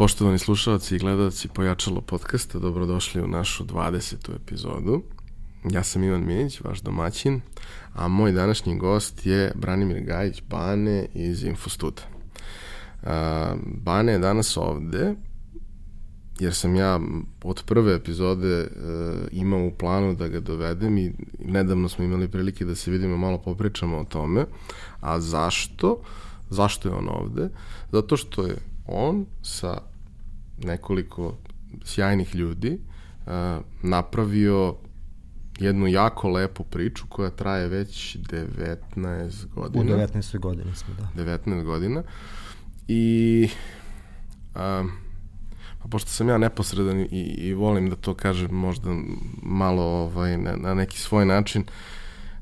Poštovani slušalci i gledalci Pojačalo podcasta, dobrodošli u našu 20. epizodu. Ja sam Ivan Minić, vaš domaćin, a moj današnji gost je Branimir Gajić Bane iz Infostuda. Bane je danas ovde jer sam ja od prve epizode imao u planu da ga dovedem i nedavno smo imali prilike da se vidimo malo popričamo o tome. A zašto? Zašto je on ovde? Zato što je on sa nekoliko sjajnih ljudi uh, napravio jednu jako lepu priču koja traje već 19 godina. U 19. godini smo, da. 19 godina. I um, pa pošto sam ja neposredan i, i volim da to kažem možda malo ovaj, na, na neki svoj način,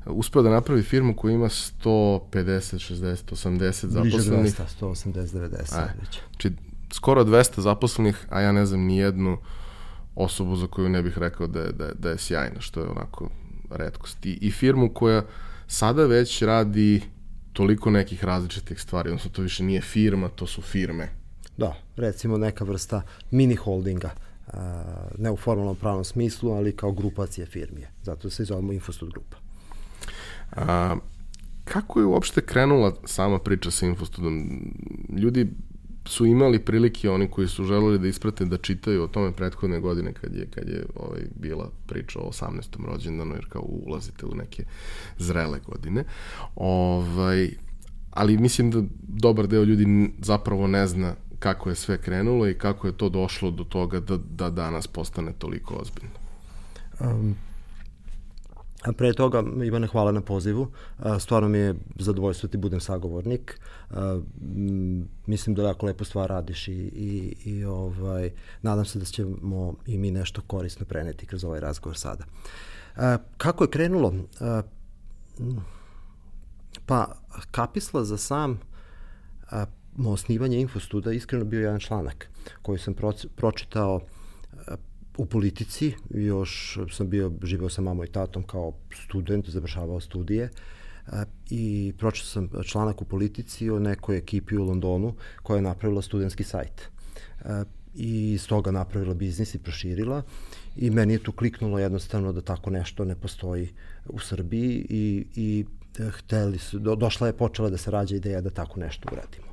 uspeo da napravi firmu koja ima 150, 60, 80 zaposlenih. Bliže 200, 180, 90 Aj, već. Znači, skoro 200 zaposlenih, a ja ne znam ni jednu osobu za koju ne bih rekao da je, da je, da je sjajna, što je onako redkost. I, I firmu koja sada već radi toliko nekih različitih stvari, odnosno to više nije firma, to su firme. Da, recimo neka vrsta mini holdinga, ne u formalnom pravnom smislu, ali kao grupacije firmije. Zato se zovemo Infostud grupa. A, kako je uopšte krenula sama priča sa Infostudom? Ljudi su imali prilike oni koji su želeli da isprate da čitaju o tome prethodne godine kad je, kad je ovaj, bila priča o 18. rođendanu, jer kao ulazite u neke zrele godine. Ovaj, ali mislim da dobar deo ljudi zapravo ne zna kako je sve krenulo i kako je to došlo do toga da, da danas postane toliko ozbiljno. Um, A pre toga, Ivane, hvala na pozivu. Stvarno mi je zadovoljstvo da ti budem sagovornik. Mislim da jako lepo stvar radiš i, i, i ovaj, nadam se da ćemo i mi nešto korisno preneti kroz ovaj razgovor sada. Kako je krenulo? Pa, kapisla za sam osnivanje Infostuda iskreno bio jedan članak koji sam pročitao u politici, još sam bio, živeo sa mamom i tatom kao student, završavao studije i pročitao sam članak u politici o nekoj ekipi u Londonu koja je napravila studentski sajt i iz toga napravila biznis i proširila i meni je tu kliknulo jednostavno da tako nešto ne postoji u Srbiji i, i e, hteli su, do, došla je, počela da se rađa ideja da tako nešto uradimo.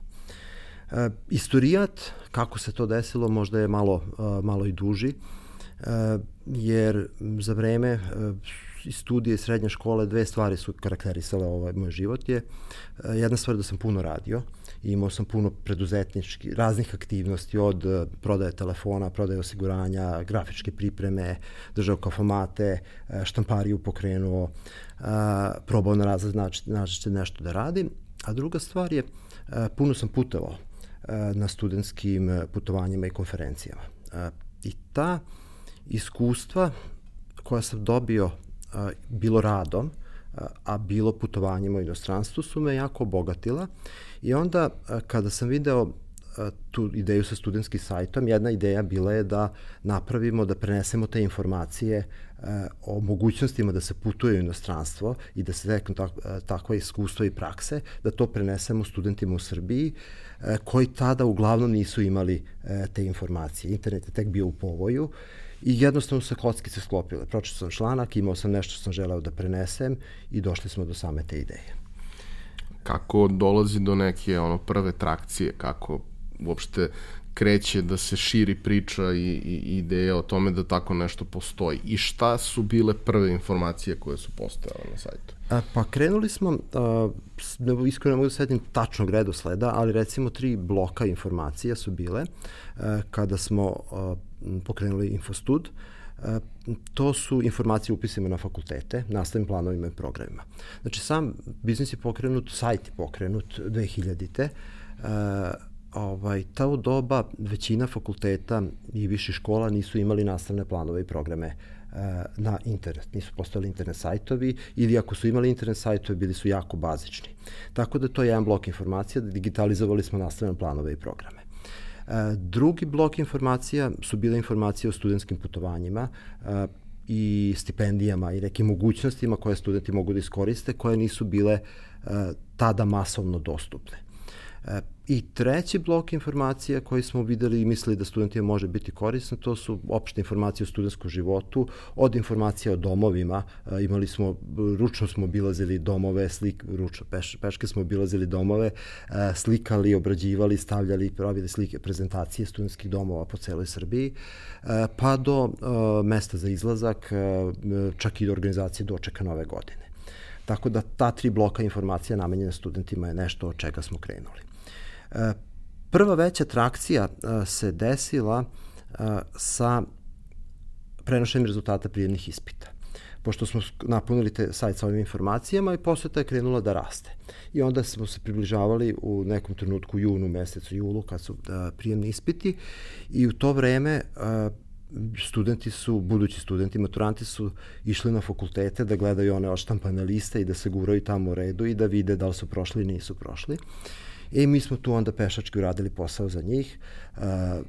E, istorijat, kako se to desilo, možda je malo, malo i duži. Eh, jer za vreme eh, studije srednje škole dve stvari su karakterisale ovaj moj život je eh, jedna stvar da sam puno radio i imao sam puno preduzetnički raznih aktivnosti od prodaje telefona, prodaje osiguranja, grafičke pripreme, držao kafomate, štampariju pokrenuo, probao na različite način nešto da radim. A druga stvar je puno sam putovao na studentskim putovanjima i konferencijama. I ta iskustva koja sam dobio a, bilo radom, a, a bilo putovanjima u inostranstvu su me jako obogatila i onda a, kada sam video tu ideju sa studentskim sajtom, jedna ideja bila je da napravimo, da prenesemo te informacije o mogućnostima da se putuje u inostranstvo i da se steknu tak, takva iskustva i prakse, da to prenesemo studentima u Srbiji koji tada uglavnom nisu imali te informacije. Internet je tek bio u povoju I jednostavno se kockice sklopile. Pročitao sam članak, imao sam nešto što sam želeo da prenesem i došli smo do same te ideje. Kako dolazi do neke ono prve trakcije, kako uopšte kreće da se širi priča i, i ideja o tome da tako nešto postoji. I šta su bile prve informacije koje su postojale na sajtu? A, pa krenuli smo, a, iskreno ne mogu da sedim tačnog redosleda, ali recimo tri bloka informacija su bile a, kada smo a, pokrenuli Infostud. A, to su informacije upisima na fakultete, nastavnim planovima i programima. Znači sam biznis je pokrenut, sajt je pokrenut 2000-te, ovaj, ta u doba većina fakulteta i viših škola nisu imali nastavne planove i programe e, na internet. Nisu postojali internet sajtovi ili ako su imali internet sajtove bili su jako bazični. Tako da to je jedan blok informacija, digitalizovali smo nastavne planove i programe. E, drugi blok informacija su bile informacije o studentskim putovanjima e, i stipendijama i nekim mogućnostima koje studenti mogu da iskoriste, koje nisu bile tada masovno dostupne. E, I treći blok informacija koji smo videli i mislili da studentima može biti korisno, to su opšte informacije o studentskom životu, od informacija o domovima, e, imali smo, ručno smo obilazili domove, slik, ručno, peš, peške smo obilazili domove, e, slikali, obrađivali, stavljali, pravili slike, prezentacije studentskih domova po celoj Srbiji, pa do mesta za izlazak, čak i do organizacije dočeka nove godine. Tako da ta tri bloka informacija namenjena studentima je nešto od čega smo krenuli. E, prva veća trakcija e, se desila e, sa prenošenjem rezultata prijemnih ispita pošto smo napunili te sajt sa ovim informacijama i poseta je krenula da raste. I onda smo se približavali u nekom trenutku junu, mesecu, julu, kad su prijemni ispiti i u to vreme studenti su, budući studenti, maturanti su išli na fakultete da gledaju one oštampane liste i da se guraju tamo u redu i da vide da li su prošli ili nisu prošli. I mi smo tu onda pešački uradili posao za njih. Uh,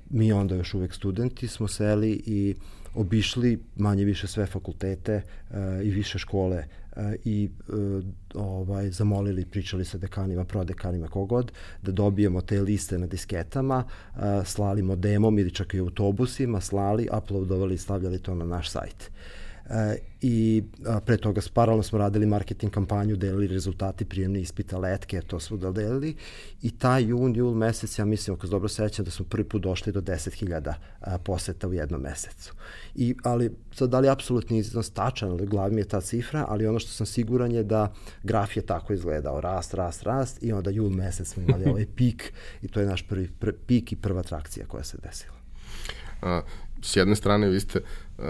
mi onda još uvek studenti smo seli i obišli manje više sve fakultete uh, i više škole uh, i uh, ovaj zamolili, pričali sa dekanima, prodekanima, kogod, da dobijemo te liste na disketama, uh, slali modemom ili čak i autobusima, slali, uploadovali i stavljali to na naš sajt. E, i a, pre toga paralelno smo radili marketing kampanju, delili rezultati prijemne ispita letke, to smo da delili i taj jun, jul mesec, ja mislim, ako se dobro sećam, da smo prvi put došli do 10.000 poseta u jednom mesecu. I, ali, sad, da li apsolutni iznos tačan, ali glavi mi je ta cifra, ali ono što sam siguran je da graf je tako izgledao, rast, rast, rast i onda jul mesec smo imali ovaj pik i to je naš prvi pr pik i prva trakcija koja se desila. A, s jedne strane vi ste uh,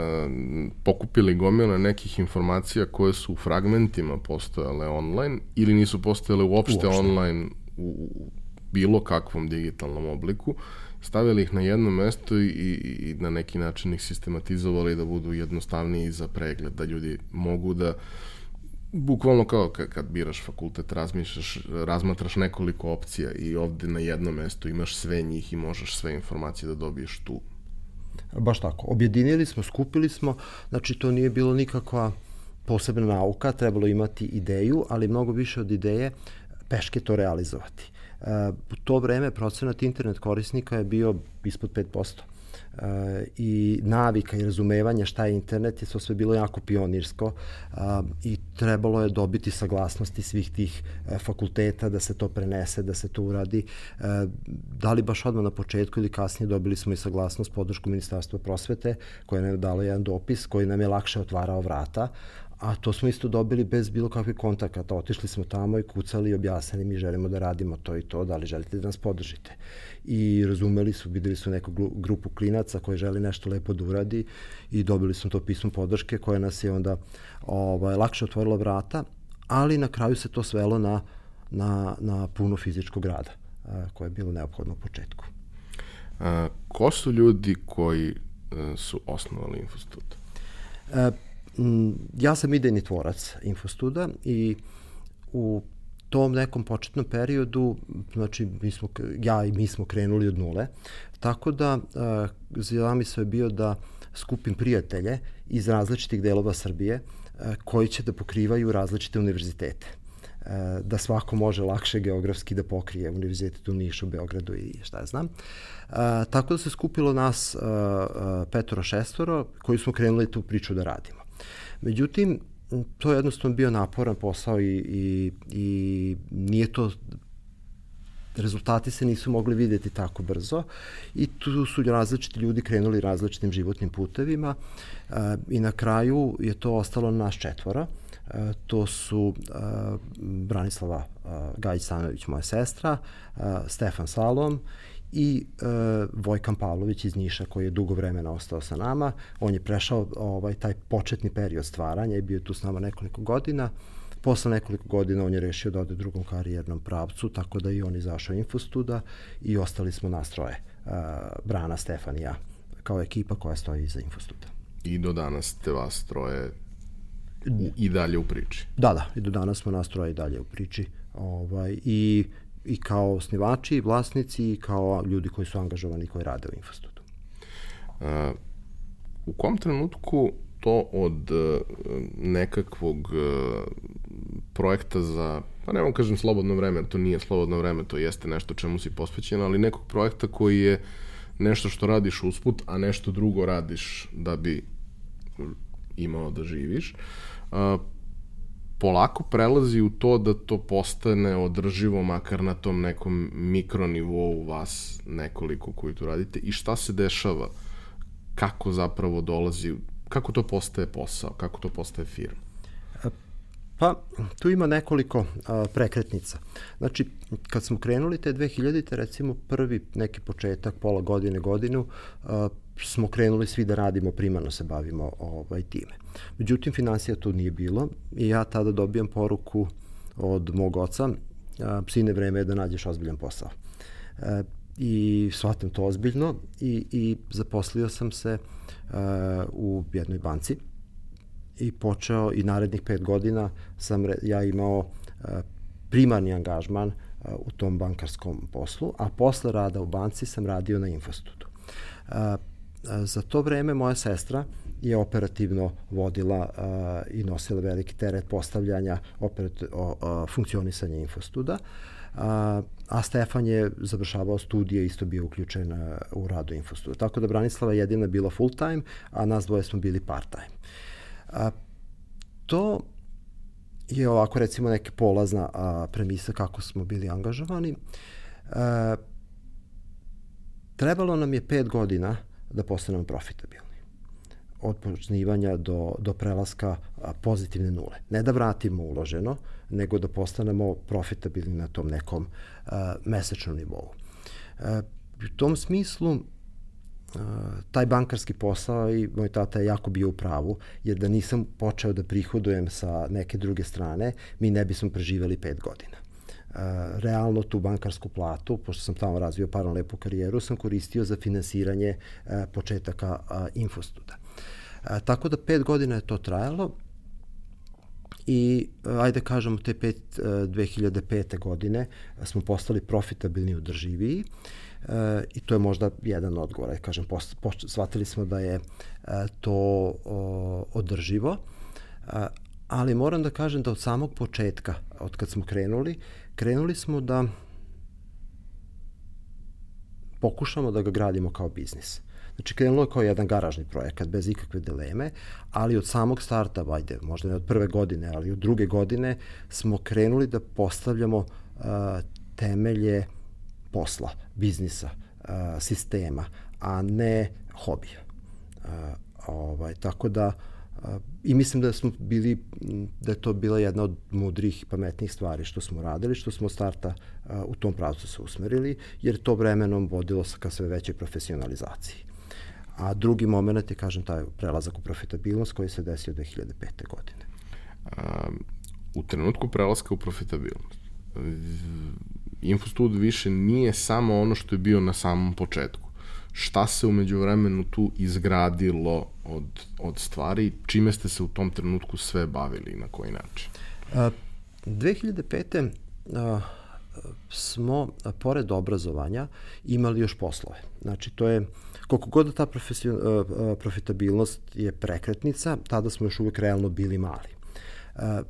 pokupili gomile nekih informacija koje su u fragmentima postojale online ili nisu postojale uopšte, uopšte. online u, u bilo kakvom digitalnom obliku, stavili ih na jedno mesto i, i, i na neki način ih sistematizovali da budu jednostavniji za pregled, da ljudi mogu da bukvalno kao kad, kad biraš fakultet, razmišljaš, razmatraš nekoliko opcija i ovde na jednom mestu imaš sve njih i možeš sve informacije da dobiješ tu Baš tako. Objedinili smo, skupili smo, znači to nije bilo nikakva posebna nauka, trebalo imati ideju, ali mnogo više od ideje peške to realizovati. E, u to vreme procenat internet korisnika je bio ispod 5% i navika i razumevanja šta je internet je to sve bilo jako pionirsko i trebalo je dobiti saglasnosti svih tih e, fakulteta da se to prenese, da se to uradi. Da li baš odmah na početku ili kasnije dobili smo i saglasnost podršku Ministarstva prosvete koja nam je dala jedan dopis koji nam je lakše otvarao vrata, a to smo isto dobili bez bilo kakvih kontakata. Otišli smo tamo i kucali i objasnili mi želimo da radimo to i to, da li želite da nas podržite. I razumeli su, videli su neku grupu klinaca koji želi nešto lepo da uradi i dobili smo to pismo podrške koje nas je onda ovaj, lakše otvorilo vrata, ali na kraju se to svelo na, na, na puno fizičkog rada koje je bilo neophodno u početku. A, ko su ljudi koji a, e, su osnovali Infostud? E, Mm, ja sam idejni tvorac Infostuda i u tom nekom početnom periodu, znači mi smo, ja i mi smo krenuli od nule, tako da uh, zamisao je bio da skupim prijatelje iz različitih delova Srbije uh, koji će da pokrivaju različite univerzitete da svako može lakše geografski da pokrije univerzitet u Nišu, Beogradu i šta ja znam. Uh, tako da se skupilo nas uh, petoro šestoro koji smo krenuli tu priču da radimo. Međutim, to je jednostavno bio naporan posao i, i, i nije to rezultati se nisu mogli videti tako brzo i tu su različiti ljudi krenuli različitim životnim putevima e, i na kraju je to ostalo na nas četvora. E, to su e, Branislava Gajić Stanović, moja sestra, Stefan Salom i e, Vojkan Pavlović iz Niša koji je dugo vremena ostao sa nama. On je prešao ovaj taj početni period stvaranja i bio tu s nama nekoliko godina. Posle nekoliko godina on je rešio da ode drugom karijernom pravcu, tako da i on izašao Infostuda i ostali smo nas troje, e, Brana, Stefan i ja, kao ekipa koja stoji iza Infostuda. I do danas ste vas troje u, i dalje u priči. Da, da, i do danas smo nas troje i dalje u priči. Ovaj, I i kao osnivači, i vlasnici, i kao ljudi koji su angažovani koji rade u Infostudu. U kom trenutku to od uh, nekakvog uh, projekta za pa ne vam kažem slobodno vreme, to nije slobodno vreme, to jeste nešto čemu si posvećen, ali nekog projekta koji je nešto što radiš usput, a nešto drugo radiš da bi imao da živiš, polako prelazi u to da to postane održivo makar na tom nekom mikronivou vas nekoliko koji tu radite i šta se dešava kako zapravo dolazi kako to postaje posao, kako to postaje firma? Pa, tu ima nekoliko a, prekretnica. Znači, kad smo krenuli te 2000-te, recimo prvi neki početak, pola godine, godinu, a, smo krenuli svi da radimo, primarno se bavimo ovaj, time. Međutim, financija tu nije bilo i ja tada dobijam poruku od mog oca, sine, vreme je da nađeš ozbiljan posao. A, I shvatam to ozbiljno i, i zaposlio sam se a, u jednoj banci i počeo i narednih pet godina sam ja imao e, primarni angažman e, u tom bankarskom poslu, a posle rada u banci sam radio na Infostudu. Za to vreme moja sestra je operativno vodila i nosila veliki teret postavljanja operat, o, funkcionisanja Infostuda, a, a Stefan je završavao studije, isto bio uključen u radu Infostuda. Tako da Branislava jedina bila full time, a nas dvoje smo bili part time. A, to je ovako recimo neka polazna a, premisa kako smo bili angažovani. A, trebalo nam je pet godina da postanemo profitabilni. Od počnivanja do, do prelaska pozitivne nule. Ne da vratimo uloženo, nego da postanemo profitabilni na tom nekom a, mesečnom nivou. A, u tom smislu taj bankarski posao i moj tata je jako bio u pravu, jer da nisam počeo da prihodujem sa neke druge strane, mi ne bismo preživeli pet godina. Realno tu bankarsku platu, pošto sam tamo razvio paralelno lepu karijeru, sam koristio za finansiranje početaka infostuda. Tako da pet godina je to trajalo i ajde kažemo te pet, 2005. godine smo postali profitabilni održiviji. Uh, E, i to je možda jedan odgovor. Ja kažem, post, post, shvatili smo da je to održivo, ali moram da kažem da od samog početka, od kad smo krenuli, krenuli smo da pokušamo da ga gradimo kao biznis. Znači, krenulo je kao jedan garažni projekat, bez ikakve dileme, ali od samog starta, vajde, možda ne od prve godine, ali od druge godine, smo krenuli da postavljamo uh, temelje posla, biznisa, sistema, a ne hobija. Ovaj, tako da i mislim da smo bili da je to bila jedna od mudrih i pametnijih stvari što smo radili, što smo starta u tom pravcu se usmerili, jer to vremenom vodilo se ka sve većoj profesionalizaciji. A drugi moment je, kažem, taj prelazak u profitabilnost koji se desio 2005. godine. Um, u trenutku prelaska u profitabilnost, Infostud više nije samo ono što je bio na samom početku. Šta se umeđu vremenu tu izgradilo od, od stvari, čime ste se u tom trenutku sve bavili i na koji način? A, 2005. A, smo, a, pored obrazovanja, imali još poslove. Znači, to je, koliko god da ta profitabilnost je prekretnica, tada smo još uvek realno bili mali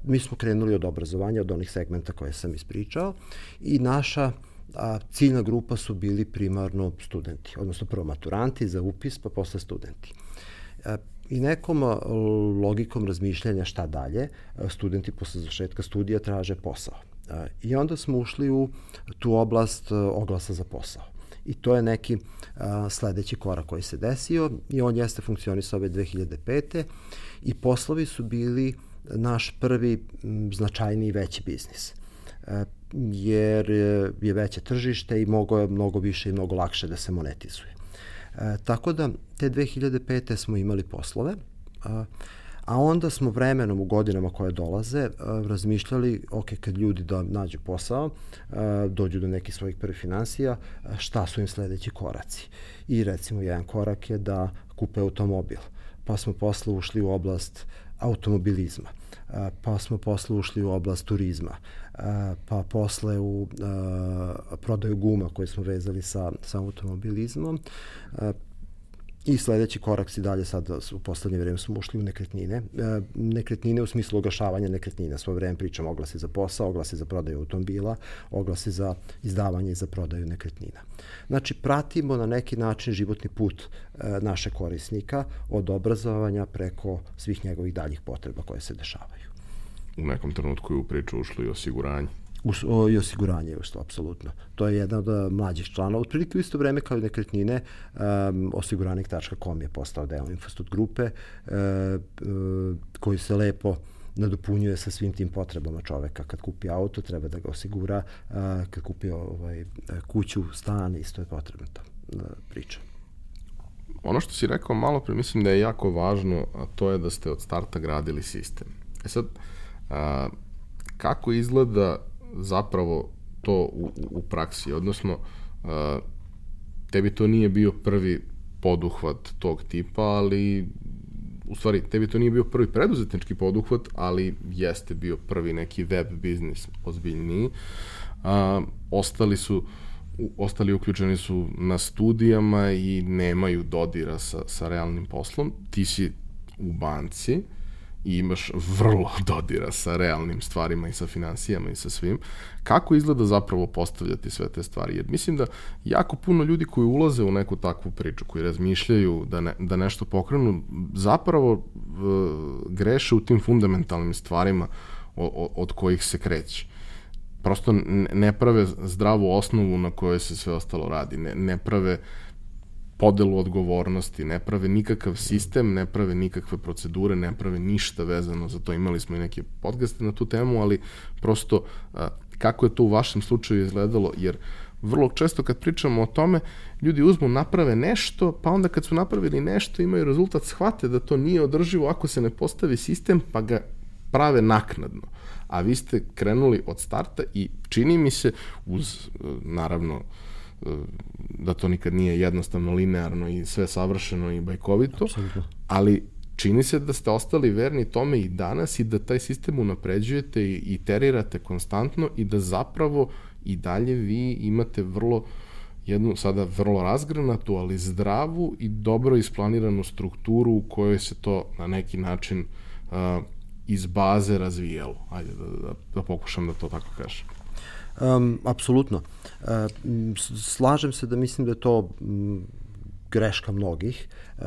mi smo krenuli od obrazovanja, od onih segmenta koje sam ispričao i naša a, ciljna grupa su bili primarno studenti, odnosno prvo maturanti za upis, pa posle studenti. A, I nekom logikom razmišljanja šta dalje, studenti posle završetka studija traže posao. A, I onda smo ušli u tu oblast oglasa za posao. I to je neki sledeći korak koji se desio i on jeste funkcionisao ove 2005. I poslovi su bili naš prvi značajniji veći biznis e, jer je veće tržište i mnogo, je mnogo više i mnogo lakše da se monetizuje. E, tako da te 2005. smo imali poslove, a, a onda smo vremenom u godinama koje dolaze a, razmišljali, ok, kad ljudi da nađu posao, a, dođu do nekih svojih prvih financija, a, šta su im sledeći koraci. I recimo jedan korak je da kupe automobil. Pa smo posle ušli u oblast automobilizma pa smo posle ušli u oblast turizma, pa posle u prodaju guma koje smo vezali sa, sa automobilizmom I sledeći korak si dalje sad u poslednje vreme smo ušli u nekretnine. E, nekretnine u smislu oglašavanja nekretnina. Svoje vreme pričam oglasi za posao, oglasi za prodaju automobila, oglasi za izdavanje i za prodaju nekretnina. Znači, pratimo na neki način životni put e, naše korisnika od obrazovanja preko svih njegovih daljih potreba koje se dešavaju. U nekom trenutku je u priču ušlo i osiguranje. Us, o, I osiguranje je usto, apsolutno. To je jedan od uh, mlađih članova. Otprilike u isto vreme kao i nekretnine, um, osiguranik.com je postao deo Infostud grupe, uh, uh, koji se lepo nadopunjuje sa svim tim potrebama čoveka. Kad kupi auto, treba da ga osigura, uh, kad kupi ovaj, kuću, stan, isto je potrebno ta uh, priča. Ono što si rekao malo pre, mislim da je jako važno, a to je da ste od starta gradili sistem. E sad, a, kako izgleda zapravo to u, u praksi, odnosno tebi to nije bio prvi poduhvat tog tipa, ali u stvari, tebi to nije bio prvi preduzetnički poduhvat, ali jeste bio prvi neki web biznis ozbiljniji. A, ostali su ostali uključeni su na studijama i nemaju dodira sa, sa realnim poslom. Ti si u banci, i imaš vrlo dodira sa realnim stvarima i sa financijama i sa svim, kako izgleda zapravo postavljati sve te stvari? Jer mislim da jako puno ljudi koji ulaze u neku takvu priču, koji razmišljaju da, ne, da nešto pokrenu, zapravo uh, greše u tim fundamentalnim stvarima od, od kojih se kreće prosto ne prave zdravu osnovu na kojoj se sve ostalo radi, ne, ne prave podelu odgovornosti, ne prave nikakav sistem, ne prave nikakve procedure, ne prave ništa vezano za to. Imali smo i neke podcaste na tu temu, ali prosto kako je to u vašem slučaju izgledalo, jer vrlo često kad pričamo o tome, ljudi uzmu, naprave nešto, pa onda kad su napravili nešto, imaju rezultat, shvate da to nije održivo ako se ne postavi sistem, pa ga prave naknadno. A vi ste krenuli od starta i čini mi se, uz, naravno, da to nikad nije jednostavno, linearno i sve savršeno i bajkovito, Absolutno. ali čini se da ste ostali verni tome i danas i da taj sistem unapređujete i iterirate konstantno i da zapravo i dalje vi imate vrlo jednu sada vrlo razgranatu, ali zdravu i dobro isplaniranu strukturu u kojoj se to na neki način uh, iz baze razvijalo. Ajde da, da, da pokušam da to tako kažem. Um, apsolutno. Uh, slažem se da mislim da je to greška mnogih, uh,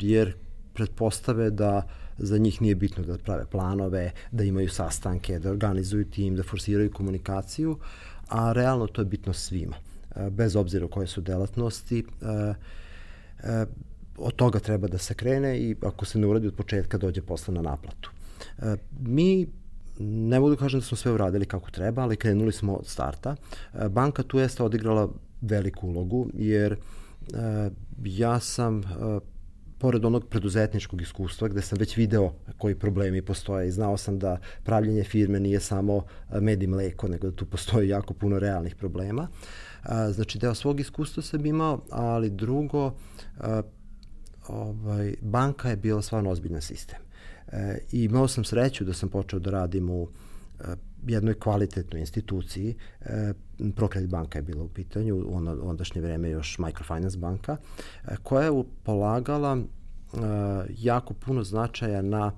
jer pretpostave da za njih nije bitno da prave planove, da imaju sastanke, da organizuju tim, da forsiraju komunikaciju, a realno to je bitno svima, uh, bez obzira koje su delatnosti. Uh, uh, od toga treba da se krene i ako se ne uradi od početka dođe posle na naplatu. Mi ne mogu da kažem da smo sve uradili kako treba, ali krenuli smo od starta. E, banka tu jeste odigrala veliku ulogu, jer e, ja sam e, pored onog preduzetničkog iskustva gde sam već video koji problemi postoje i znao sam da pravljenje firme nije samo med i mleko, nego da tu postoji jako puno realnih problema. Znači, deo svog iskustva sam imao, ali drugo, ovaj, banka je bila stvarno ozbiljan sistem. E, I imao sam sreću da sam počeo da radim u e, jednoj kvalitetnoj instituciji, e, Prokredit banka je bila u pitanju, u onda, ondašnje vreme još Microfinance banka, koja je polagala jako puno značaja na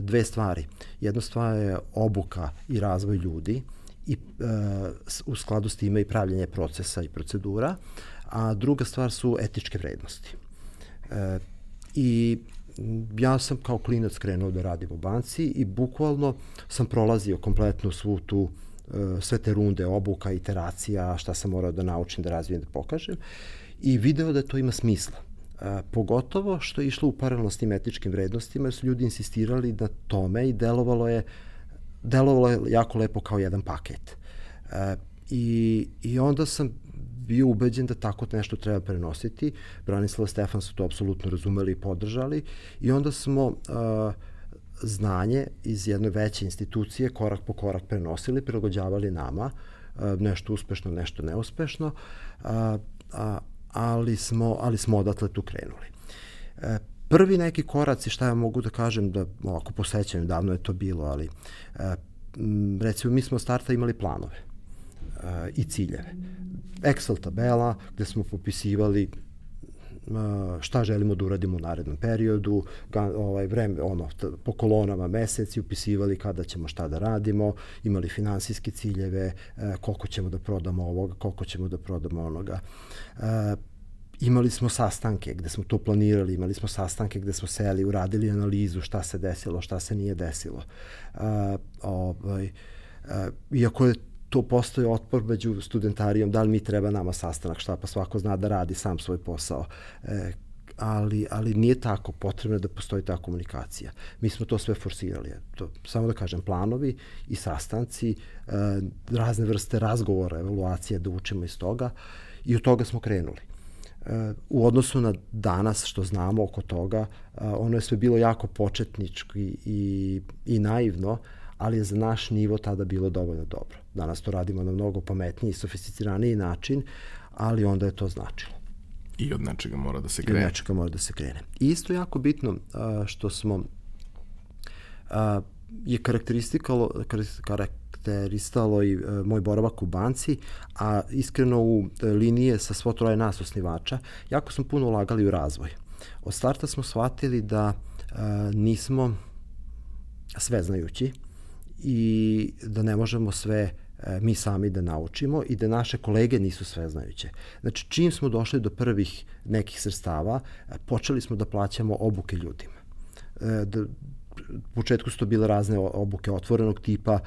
dve stvari. Jedna stvar je obuka i razvoj ljudi i u skladu s time i pravljanje procesa i procedura, a druga stvar su etičke vrednosti. I ja sam kao klinac krenuo da radim u banci i bukvalno sam prolazio kompletnu svu tu e, sve te runde obuka, iteracija, šta sam morao da naučim, da razvijem, da pokažem i video da to ima smisla. E, pogotovo što je išlo u paralelno s tim etičkim vrednostima, jer su ljudi insistirali na tome i delovalo je, delovalo je jako lepo kao jedan paket. E, i, I onda sam bio ubeđen da tako nešto treba prenositi. Branislav Stefan su to apsolutno razumeli i podržali i onda smo uh, znanje iz jedne veće institucije korak po korak prenosili, prilagođavali nama, uh, nešto uspešno, nešto neuspešno, uh, uh, ali, smo, ali smo odatle tu krenuli. Uh, prvi neki koraci, šta ja mogu da kažem, da ovako posećam, davno je to bilo, ali uh, recimo mi smo starta imali planove i ciljeve. Excel tabela gde smo popisivali šta želimo da uradimo u narednom periodu, ovaj, vreme, ono, po kolonama meseci, upisivali kada ćemo šta da radimo, imali finansijske ciljeve, e, koliko ćemo da prodamo ovoga, koliko ćemo da prodamo onoga. E, imali smo sastanke gde smo to planirali, imali smo sastanke gde smo seli, uradili analizu šta se desilo, šta se nije desilo. Ovaj, iako je to postoji otpor među studentarijom, da li mi treba nama sastanak, šta pa svako zna da radi sam svoj posao. E, ali, ali nije tako, potrebno da postoji ta komunikacija. Mi smo to sve forsirali. To, samo da kažem, planovi i sastanci, e, razne vrste razgovora, evaluacije, da učimo iz toga i od toga smo krenuli. E, u odnosu na danas što znamo oko toga, e, ono je sve bilo jako početnički i, i naivno, ali je za naš nivo tada bilo dovoljno dobro. Danas to radimo na mnogo pametniji i sofisticiraniji način, ali onda je to značilo. I od nečega mora da se krene. I od nečega mora da se krene. I isto jako bitno što smo je karakteristikalo, karakteristalo i e, moj boravak u banci, a iskreno u e, linije sa svo troje nas osnivača, jako smo puno ulagali u razvoj. Od starta smo shvatili da e, nismo sveznajući, i da ne možemo sve e, mi sami da naučimo i da naše kolege nisu sveznajuće. Znači, čim smo došli do prvih nekih sredstava, e, počeli smo da plaćamo obuke ljudima. E, da, u početku su to bile razne obuke otvorenog tipa,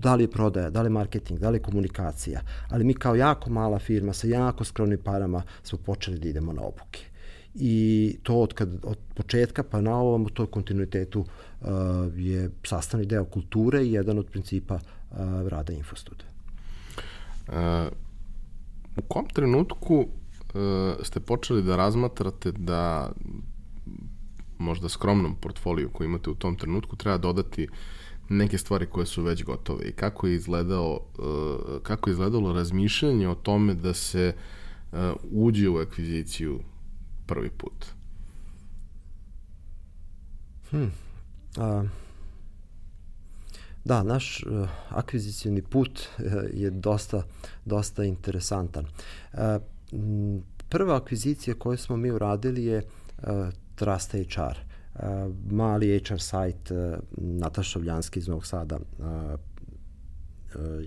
da li je prodaja, da li je marketing, da li je komunikacija, ali mi kao jako mala firma sa jako skromnim parama smo počeli da idemo na obuke. I to od, kad, od početka pa na ovom, u toj kontinuitetu uh, je sastavni deo kulture i jedan od principa rada Infostuda. U kom trenutku ste počeli da razmatrate da možda skromnom portfoliju koji imate u tom trenutku treba dodati neke stvari koje su već gotove i kako je izgledao kako je izgledalo razmišljanje o tome da se uđe u akviziciju prvi put? Hmm. A, da, naš uh, akvizicijni put uh, je dosta, dosta interesantan. Uh, prva akvizicija koju smo mi uradili je uh, Trust HR. Uh, mali HR sajt uh, Nataša Vljanski iz Novog Sada uh, uh,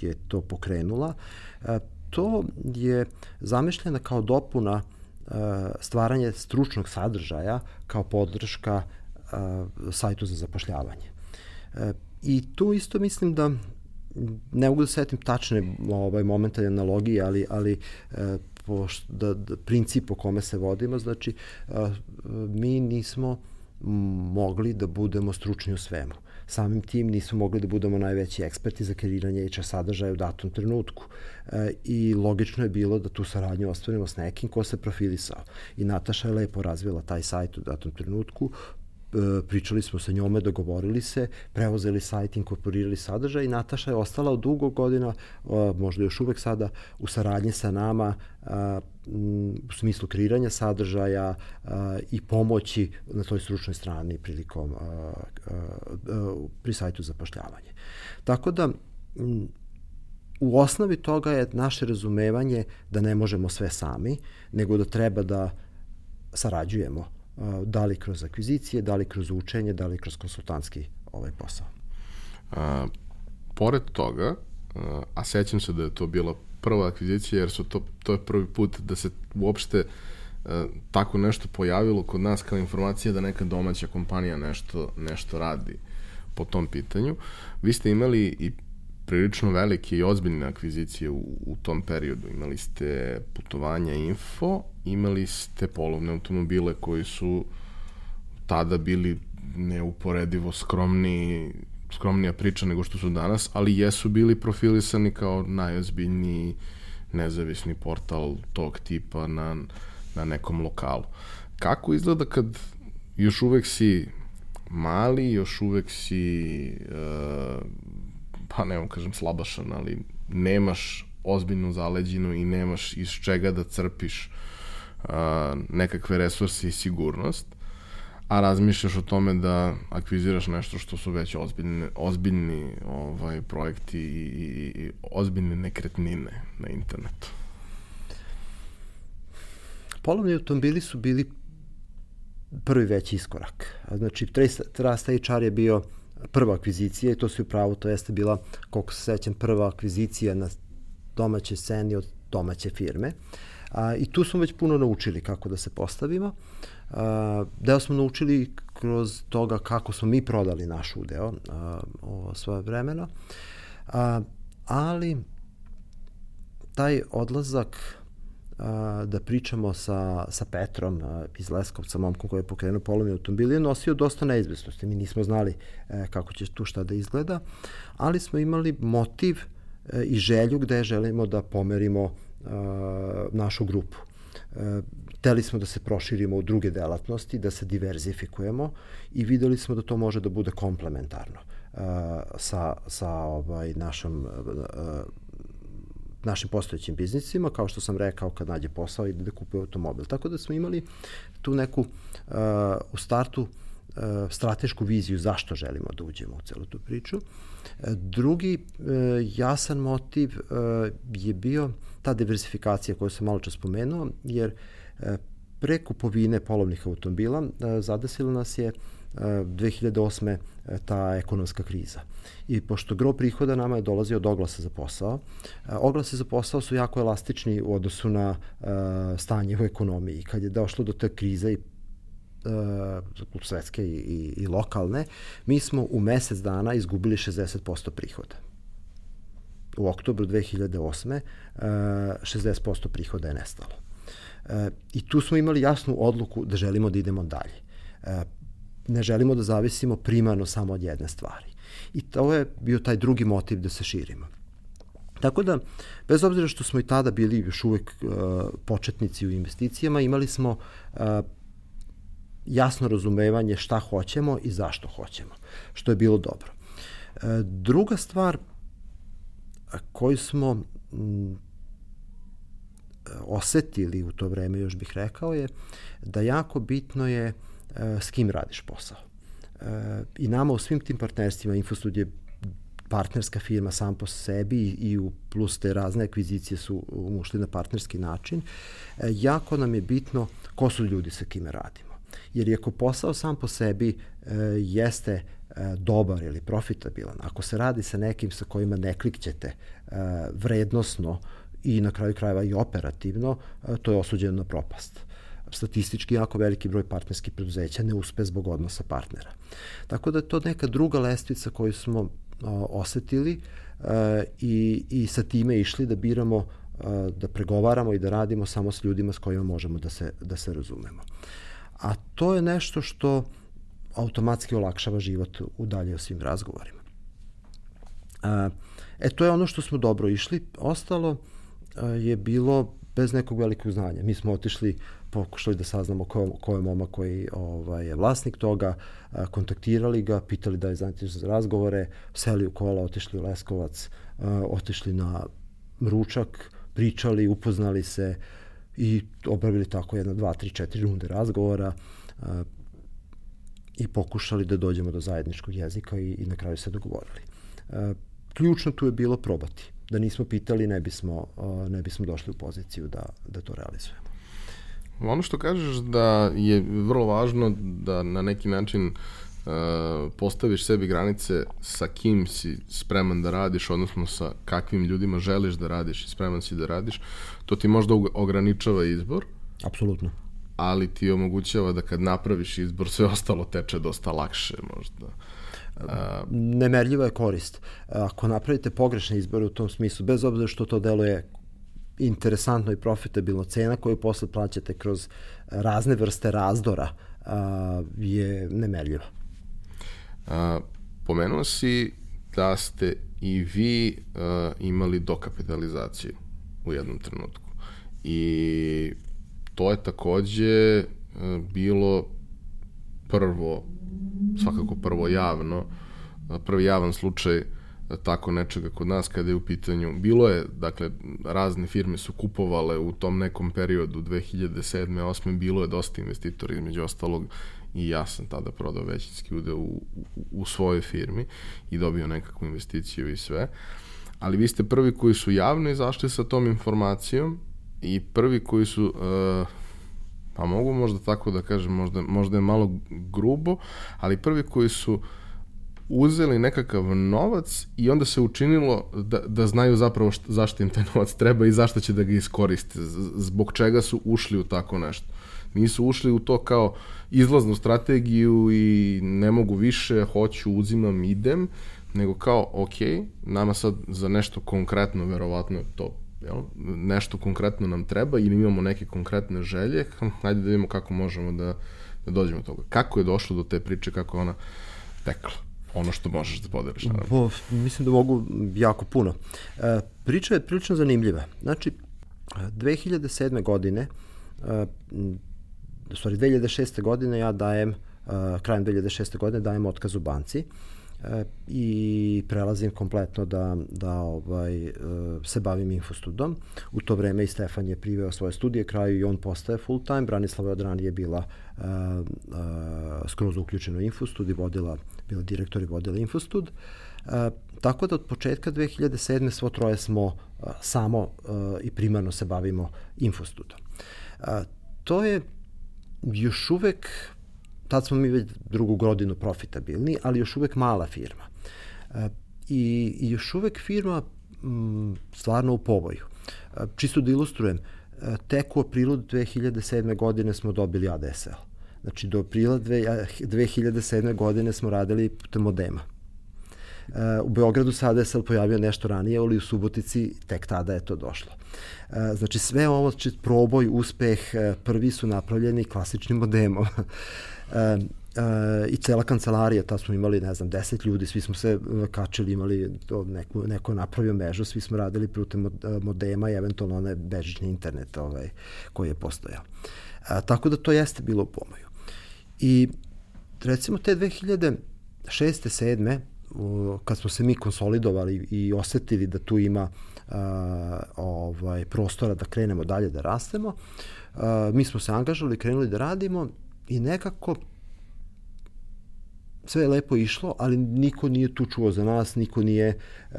je to pokrenula. Uh, to je zamišljena kao dopuna uh, stvaranje stručnog sadržaja kao podrška sajtu za zapošljavanje. E, I tu isto mislim da ne mogu da setim tačne ovaj, momenta analogije, ali, ali e, pošto, da, da, princip po kome se vodimo, znači mi nismo mogli da budemo stručni u svemu. Samim tim nismo mogli da budemo najveći eksperti za kreiranje HR sadržaja u datom trenutku. E, I logično je bilo da tu saradnju ostvarimo s nekim ko se profilisao. I Nataša je lepo razvila taj sajt u datom trenutku, E, pričali smo sa njome, dogovorili se, preuzeli sajt, inkorporirali sadržaj i Nataša je ostala od dugo godina, možda još uvek sada, u saradnji sa nama u smislu kreiranja sadržaja i pomoći na toj stručnoj strani prilikom pri sajtu zapošljavanje. Tako da u osnovi toga je naše razumevanje da ne možemo sve sami, nego da treba da sarađujemo da li kroz akvizicije, da li kroz učenje, da li kroz konsultantski ovaj posao. A, pored toga, a sećam se da je to bila prva akvizicija, jer su to, to je prvi put da se uopšte a, tako nešto pojavilo kod nas kao informacija da neka domaća kompanija nešto, nešto radi po tom pitanju. Vi ste imali i prilično velike i ozbiljne akvizicije u, u tom periodu. Imali ste putovanja info, imali ste polovne automobile koji su tada bili neuporedivo skromni, skromnija priča nego što su danas, ali jesu bili profilisani kao najozbiljniji nezavisni portal tog tipa na, na nekom lokalu. Kako izgleda kad još uvek si mali, još uvek si uh, pa ne kažem slabašan, ali nemaš ozbiljnu zaleđinu i nemaš iz čega da crpiš uh, nekakve resurse i sigurnost, a razmišljaš o tome da akviziraš nešto što su već ozbiljne, ozbiljni ovaj, projekti i, i, i ozbiljne nekretnine na internetu. polovni automobili su bili prvi veći iskorak. Znači, Trust HR je bio prva akvizicija i to su upravo, to jeste bila, koliko se sećam, prva akvizicija na domaće sceni od domaće firme. A, I tu smo već puno naučili kako da se postavimo. Deo smo naučili kroz toga kako smo mi prodali naš udeo a, o svoje vremena. A, ali taj odlazak a, da pričamo sa, sa Petrom a, iz Leskovca, momkom koji je pokrenuo polovni automobil, je nosio dosta neizvestnosti. Mi nismo znali e, kako će tu šta da izgleda, ali smo imali motiv e, i želju gde želimo da pomerimo a, našu grupu. E, teli smo da se proširimo u druge delatnosti, da se diverzifikujemo i videli smo da to može da bude komplementarno uh, sa, sa ovaj, našom uh, našim postojećim biznisima, kao što sam rekao, kad nađe posao ide da kupuje automobil. Tako da smo imali tu neku uh, u startu uh, stratešku viziju zašto želimo da uđemo u celu tu priču. Uh, drugi uh, jasan motiv uh, je bio ta diversifikacija koju sam malo čas spomenuo, jer uh, pre kupovine polovnih automobila uh, zadesila nas je 2008. ta ekonomska kriza. I pošto gro prihoda nama je dolazi od oglasa za posao, oglase za posao su jako elastični u odnosu na stanje u ekonomiji. Kad je došlo do te krize i svetske i, i lokalne, mi smo u mesec dana izgubili 60% prihoda. U oktobru 2008. 60% prihoda je nestalo. I tu smo imali jasnu odluku da želimo da idemo dalje ne želimo da zavisimo primarno samo od jedne stvari. I to je bio taj drugi motiv da se širimo. Tako da, bez obzira što smo i tada bili još uvek uh, početnici u investicijama, imali smo uh, jasno razumevanje šta hoćemo i zašto hoćemo, što je bilo dobro. Druga stvar koju smo osetili u to vreme, još bih rekao, je da jako bitno je E, s kim radiš posao. E, I nama u svim tim partnerstvima, Infostud je partnerska firma sam po sebi i u plus te razne akvizicije su ušli na partnerski način, e, jako nam je bitno ko su ljudi sa kime radimo. Jer ako posao sam po sebi jeste dobar ili profitabilan, ako se radi sa nekim sa kojima ne klikćete vrednosno i na kraju krajeva i operativno, to je osuđeno na propast statistički jako veliki broj partnerskih preduzeća ne uspe zbog odnosa partnera. Tako da je to neka druga lestvica koju smo o, osetili e, i, i sa time išli da biramo e, da pregovaramo i da radimo samo s ljudima s kojima možemo da se, da se razumemo. A to je nešto što automatski olakšava život u dalje o svim razgovorima. E, e, to je ono što smo dobro išli. Ostalo e, je bilo bez nekog velikog znanja. Mi smo otišli pokušali da saznamo ko, ko je momak koji ovaj, je vlasnik toga, kontaktirali ga, pitali da je zainteresovan za razgovore, seli u kola, otišli u Leskovac, otišli na ručak, pričali, upoznali se i obavili tako jedna, dva, tri, četiri runde razgovora i pokušali da dođemo do zajedničkog jezika i, i na kraju se dogovorili. Ključno tu je bilo probati. Da nismo pitali, ne bismo, ne bismo došli u poziciju da, da to realizujemo. Ono što kažeš da je vrlo važno da na neki način uh, postaviš sebi granice sa kim si spreman da radiš, odnosno sa kakvim ljudima želiš da radiš i spreman si da radiš, to ti možda ograničava izbor. Apsolutno. Ali ti omogućava da kad napraviš izbor sve ostalo teče dosta lakše možda. Uh, Nemerljiva je korist. Ako napravite pogrešne izbore u tom smislu, bez obzira što to deluje interesantno i profitabilno cena koju posle plaćate kroz razne vrste razdora a, je nemerljiva. A, pomenuo si da ste i vi imali dokapitalizaciju u jednom trenutku. I to je takođe bilo prvo, svakako prvo javno, prvi javan slučaj tako nečega kod nas kada je u pitanju. Bilo je, dakle, razne firme su kupovale u tom nekom periodu 2007. 2008. bilo je dosta investitora između ostalog i ja sam tada prodao većinski ude u, u, u svojoj firmi i dobio nekakvu investiciju i sve. Ali vi ste prvi koji su javno izašli sa tom informacijom i prvi koji su uh, pa mogu možda tako da kažem, možda, možda je malo grubo, ali prvi koji su uzeli nekakav novac i onda se učinilo da, da znaju zapravo šta, zašto im taj novac treba i zašto će da ga iskoriste, zbog čega su ušli u tako nešto. Nisu ušli u to kao izlaznu strategiju i ne mogu više, hoću, uzimam, idem, nego kao, ok, nama sad za nešto konkretno, verovatno je to jel, nešto konkretno nam treba ili imamo neke konkretne želje, hajde da vidimo kako možemo da, da dođemo do toga. Kako je došlo do te priče, kako ona tekla? ono što možeš da podeliš. Naravno. Bo, mislim da mogu jako puno. E, priča je prilično zanimljiva. Znači, 2007. godine, e, stvari 2006. godine ja dajem, uh, krajem 2006. godine dajem otkaz u banci uh, i prelazim kompletno da, da ovaj, uh, se bavim infostudom. U to vreme i Stefan je priveo svoje studije kraju i on postaje full time. Branislava od ranije bila uh, uh, skroz uključena u infostud i vodila, bila direktor i vodila infostud. Uh, tako da od početka 2007. svo troje smo uh, samo uh, i primarno se bavimo infostudom. Uh, to je još uvek, tad smo mi već drugu godinu profitabilni, ali još uvek mala firma. E, I, i još uvek firma m, stvarno u povoju. E, čisto da ilustrujem, e, tek u aprilu 2007. godine smo dobili ADSL. Znači, do aprila 2007. godine smo radili putem modema. U Beogradu se pojavio nešto ranije, ali u Subotici tek tada je to došlo. Znači sve ovo, znači, proboj, uspeh, prvi su napravljeni klasičnim modemom. E, e, i cela kancelarija, ta smo imali, ne znam, deset ljudi, svi smo se kačili, imali to, neko, neko napravio mežu, svi smo radili putem modema i eventualno onaj bežični internet ovaj, koji je postojao. A, tako da to jeste bilo u pomoju. I recimo te 2006. 7 kad smo se mi konsolidovali i osetili da tu ima uh, ovaj, prostora da krenemo dalje da rastemo, uh, mi smo se angažovali, krenuli da radimo i nekako sve je lepo išlo, ali niko nije tu čuo za nas, niko nije uh,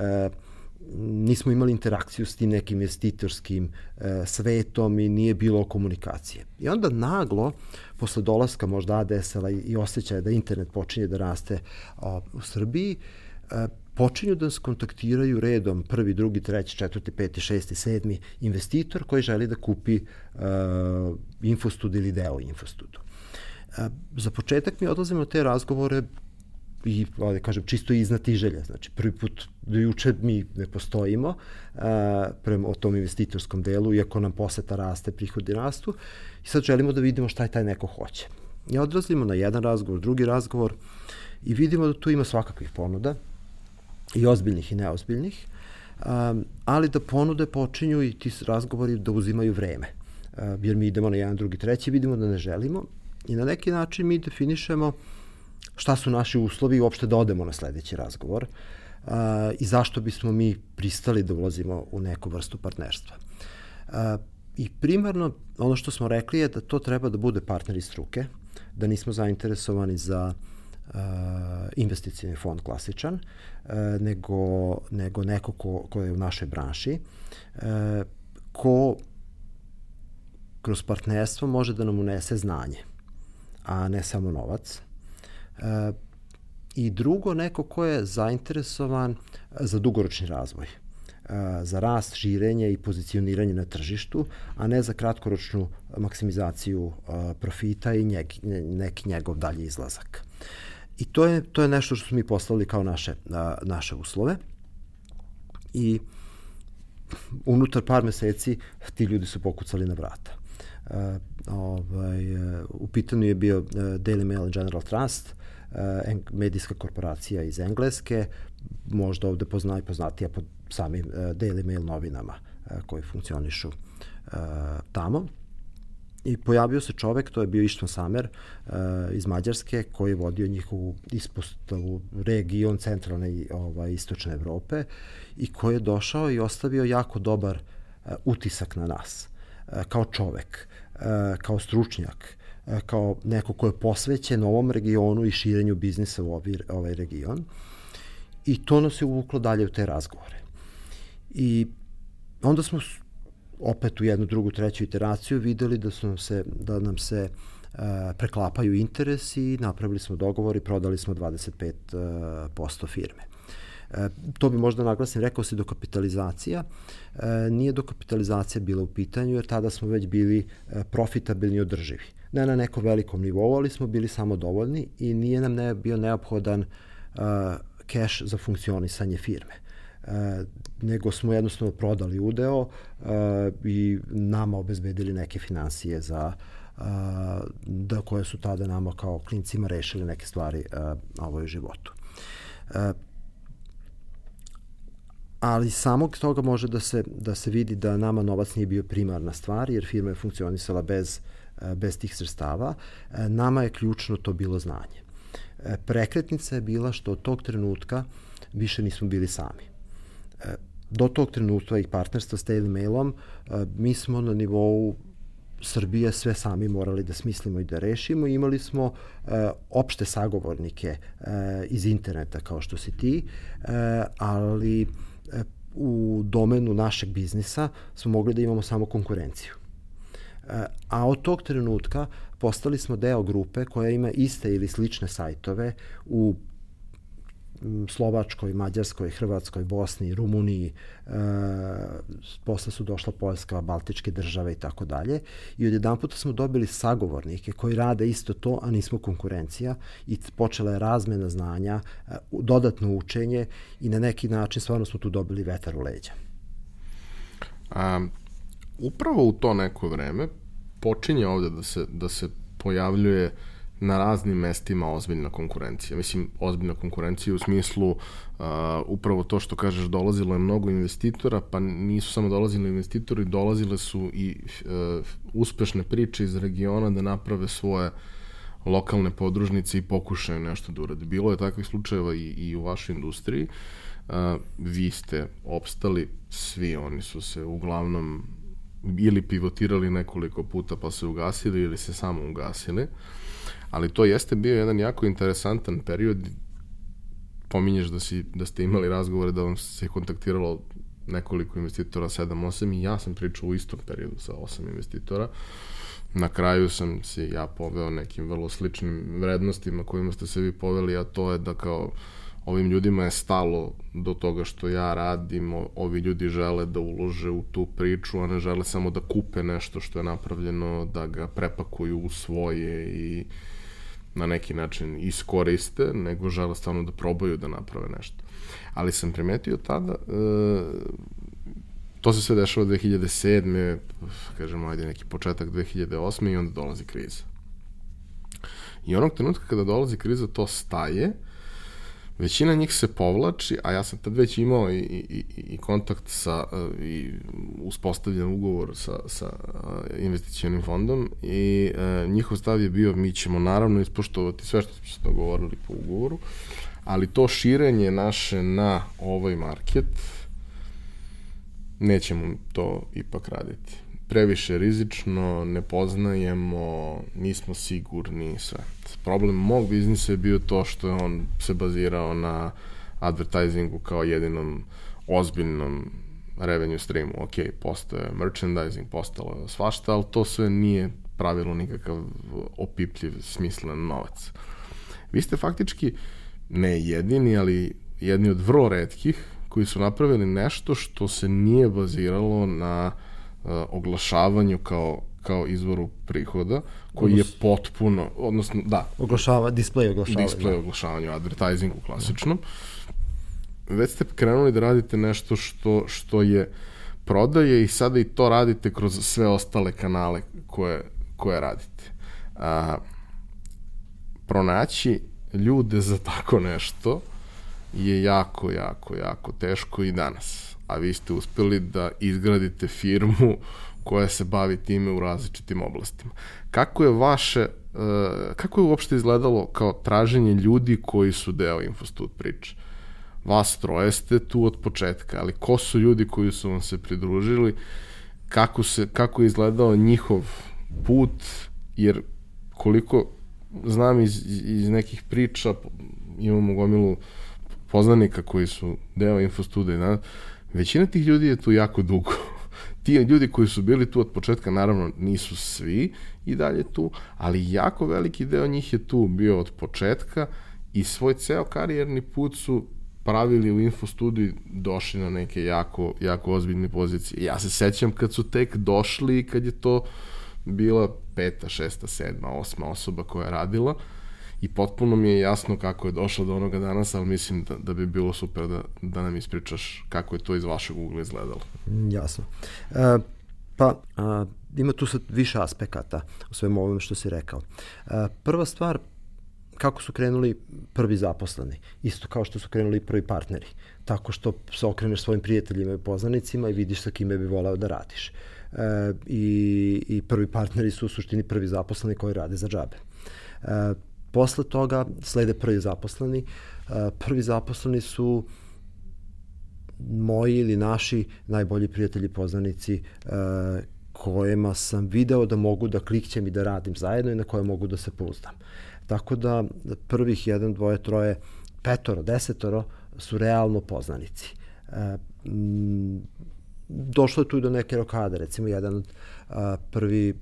nismo imali interakciju s tim nekim investitorskim e, svetom i nije bilo komunikacije. I onda naglo, posle dolaska možda ADSL-a i osjećaja da internet počinje da raste o, u Srbiji, e, počinju da nas kontaktiraju redom prvi, drugi, treći, četvrti, peti, šesti, sedmi investitor koji želi da kupi e, infostud ili deo infostudu. E, za početak mi odlazimo te razgovore i, ovde kažem, čisto iznati želje. Znači, prvi put do juče mi ne postojimo uh, prema o tom investitorskom delu, iako nam poseta raste, prihodi rastu, i sad želimo da vidimo šta je taj neko hoće. I odrazimo na jedan razgovor, drugi razgovor i vidimo da tu ima svakakvih ponuda, i ozbiljnih i neozbiljnih, um, ali da ponude počinju i ti razgovori da uzimaju vreme. Jer mi idemo na jedan, drugi, treći, vidimo da ne želimo i na neki način mi definišemo šta su naši uslovi i uopšte da odemo na sledeći razgovor uh, i zašto bismo mi pristali da ulazimo u neku vrstu partnerstva. Uh, I primarno ono što smo rekli je da to treba da bude partner iz struke, da nismo zainteresovani za uh, investicijni fond klasičan, nego, nego neko ko, ko je u našoj branši, uh, ko kroz partnerstvo može da nam unese znanje, a ne samo novac, E, I drugo, neko ko je zainteresovan za dugoročni razvoj e, za rast, širenje i pozicioniranje na tržištu, a ne za kratkoročnu maksimizaciju e, profita i njeg, neki njegov dalji izlazak. I to je, to je nešto što smo mi postavili kao naše, naše uslove. I unutar par meseci ti ljudi su pokucali na vrata. Uh, ovaj, uh, u pitanju je bio uh, Daily Mail General Trust, medijska korporacija iz Engleske, možda ovde pozna i poznatija pod samim Daily Mail novinama koji funkcionišu tamo. I pojavio se čovek, to je bio Ištvan Samer uh, iz Mađarske, koji je vodio njihovu ispostavu region centralne i ovaj, istočne Evrope i koji je došao i ostavio jako dobar uh, utisak na nas kao čovek, uh, kao stručnjak, E, kao neko ko je posvećen ovom regionu i širenju biznisa u ovaj, ovaj region. I to nas je uvuklo dalje u te razgovore. I onda smo opet u jednu, drugu, treću iteraciju videli da, su nam se, da nam se preklapaju interesi napravili smo dogovor i prodali smo 25% uh, firme. E, to bi možda naglasim, rekao se dokapitalizacija. E, nije dokapitalizacija bila u pitanju, jer tada smo već bili e, profitabilni i održivi. Ne na nekom velikom nivou, ali smo bili samo dovoljni i nije nam ne, bio neophodan keš za funkcionisanje firme. E, nego smo jednostavno prodali udeo e, i nama obezbedili neke financije za e, da koje su tada nama kao klincima rešili neke stvari e, ovoj životu. E, ali samog toga može da se, da se vidi da nama novac nije bio primarna stvar, jer firma je funkcionisala bez, e, bez tih sredstava. E, nama je ključno to bilo znanje. E, prekretnica je bila što od tog trenutka više nismo bili sami. Do tog trenutka i partnerstva s Daily Mailom mi smo na nivou Srbije sve sami morali da smislimo i da rešimo. Imali smo uh, opšte sagovornike uh, iz interneta kao što si ti, uh, ali u domenu našeg biznisa smo mogli da imamo samo konkurenciju. E, a od tog trenutka postali smo deo grupe koja ima iste ili slične sajtove u Slovačkoj, Mađarskoj, Hrvatskoj, Bosni, Rumuniji, e, posle su došla Poljska, Baltičke države i tako dalje. I odjedan puta smo dobili sagovornike koji rade isto to, a nismo konkurencija i počela je razmena znanja, e, dodatno učenje i na neki način stvarno smo tu dobili vetar u leđa. A, upravo u to neko vreme počinje ovde da se, da se pojavljuje uh, na raznim mestima ozbiljna konkurencija. Mislim, ozbiljna konkurencija u smislu uh, upravo to što kažeš, dolazilo je mnogo investitora, pa nisu samo dolazili investitori, dolazile su i uh, uspešne priče iz regiona da naprave svoje lokalne podružnice i pokušaju nešto da urade. Bilo je takvih slučajeva i, i u vašoj industriji. Uh, vi ste opstali, svi oni su se uglavnom ili pivotirali nekoliko puta pa se ugasili ili se samo ugasili. Uh, ali to jeste bio jedan jako interesantan period. Pominješ da, si, da ste imali razgovore da vam se kontaktiralo nekoliko investitora, 7-8 i ja sam pričao u istom periodu sa 8 investitora. Na kraju sam se ja poveo nekim vrlo sličnim vrednostima kojima ste se vi poveli, a to je da kao ovim ljudima je stalo do toga što ja radim, ovi ljudi žele da ulože u tu priču, a ne žele samo da kupe nešto što je napravljeno, da ga prepakuju u svoje i na neki način iskoriste, nego žele stvarno da probaju da naprave nešto. Ali sam primetio tada, e, to se sve dešava 2007. kažemo, ajde neki početak 2008. i onda dolazi kriza. I onog trenutka kada dolazi kriza, to staje, većina njih se povlači, a ja sam tad već imao i, i, i kontakt sa, e, i uspostavljen ugovor sa, sa e, investicionim fondom i e, njihov stav je bio mi ćemo naravno ispoštovati sve što smo se dogovorili po ugovoru, ali to širenje naše na ovaj market nećemo to ipak raditi. Previše rizično, ne poznajemo, nismo sigurni, sve problem mog biznisa je bio to što je on se bazirao na advertisingu kao jedinom ozbiljnom revenue streamu. Ok, postoje merchandising, postalo je svašta, ali to sve nije pravilo nikakav opipljiv, smislen novac. Vi ste faktički ne jedini, ali jedni od vrlo redkih koji su napravili nešto što se nije baziralo na uh, oglašavanju kao kao izvoru prihoda, koji Odnos... je potpuno, odnosno, da. Oglašava, display oglašavanje. Display oglašavanje, advertisingu klasičnom. Već ste krenuli da radite nešto što, što je prodaje i sada i to radite kroz sve ostale kanale koje, koje radite. A, pronaći ljude za tako nešto je jako, jako, jako teško i danas. A vi ste uspeli da izgradite firmu koja se bavi time u različitim oblastima. Kako je vaše, uh, kako je uopšte izgledalo kao traženje ljudi koji su deo Infostud priče? Vas troje ste tu od početka, ali ko su ljudi koji su vam se pridružili, kako, se, kako je izgledao njihov put, jer koliko znam iz, iz nekih priča, imamo gomilu poznanika koji su deo Infostuda i većina tih ljudi je tu jako dugo ti ljudi koji su bili tu od početka, naravno nisu svi i dalje tu, ali jako veliki deo njih je tu bio od početka i svoj ceo karijerni put su pravili u infostudiju došli na neke jako, jako ozbiljne pozicije. Ja se sećam kad su tek došli i kad je to bila peta, šesta, sedma, osma osoba koja je radila i potpuno mi je jasno kako je došla do onoga danas, ali mislim da, da bi bilo super da, da nam ispričaš kako je to iz vašeg ugla izgledalo. Mm, jasno. E, pa, a, ima tu sad više aspekata u svemu ovome što si rekao. E, prva stvar, kako su krenuli prvi zaposleni, isto kao što su krenuli prvi partneri, tako što se okreneš svojim prijateljima i poznanicima i vidiš sa kime bi voleo da radiš. E, i, I prvi partneri su u suštini prvi zaposleni koji rade za džabe. E, posle toga slede prvi zaposleni. E, prvi zaposleni su moji ili naši najbolji prijatelji poznanici e, kojima sam video da mogu da klikćem i da radim zajedno i na koje mogu da se pouzdam. Tako da prvih jedan, dvoje, troje, petoro, desetoro su realno poznanici. M, došlo je tu do neke rokade, recimo jedan od prvi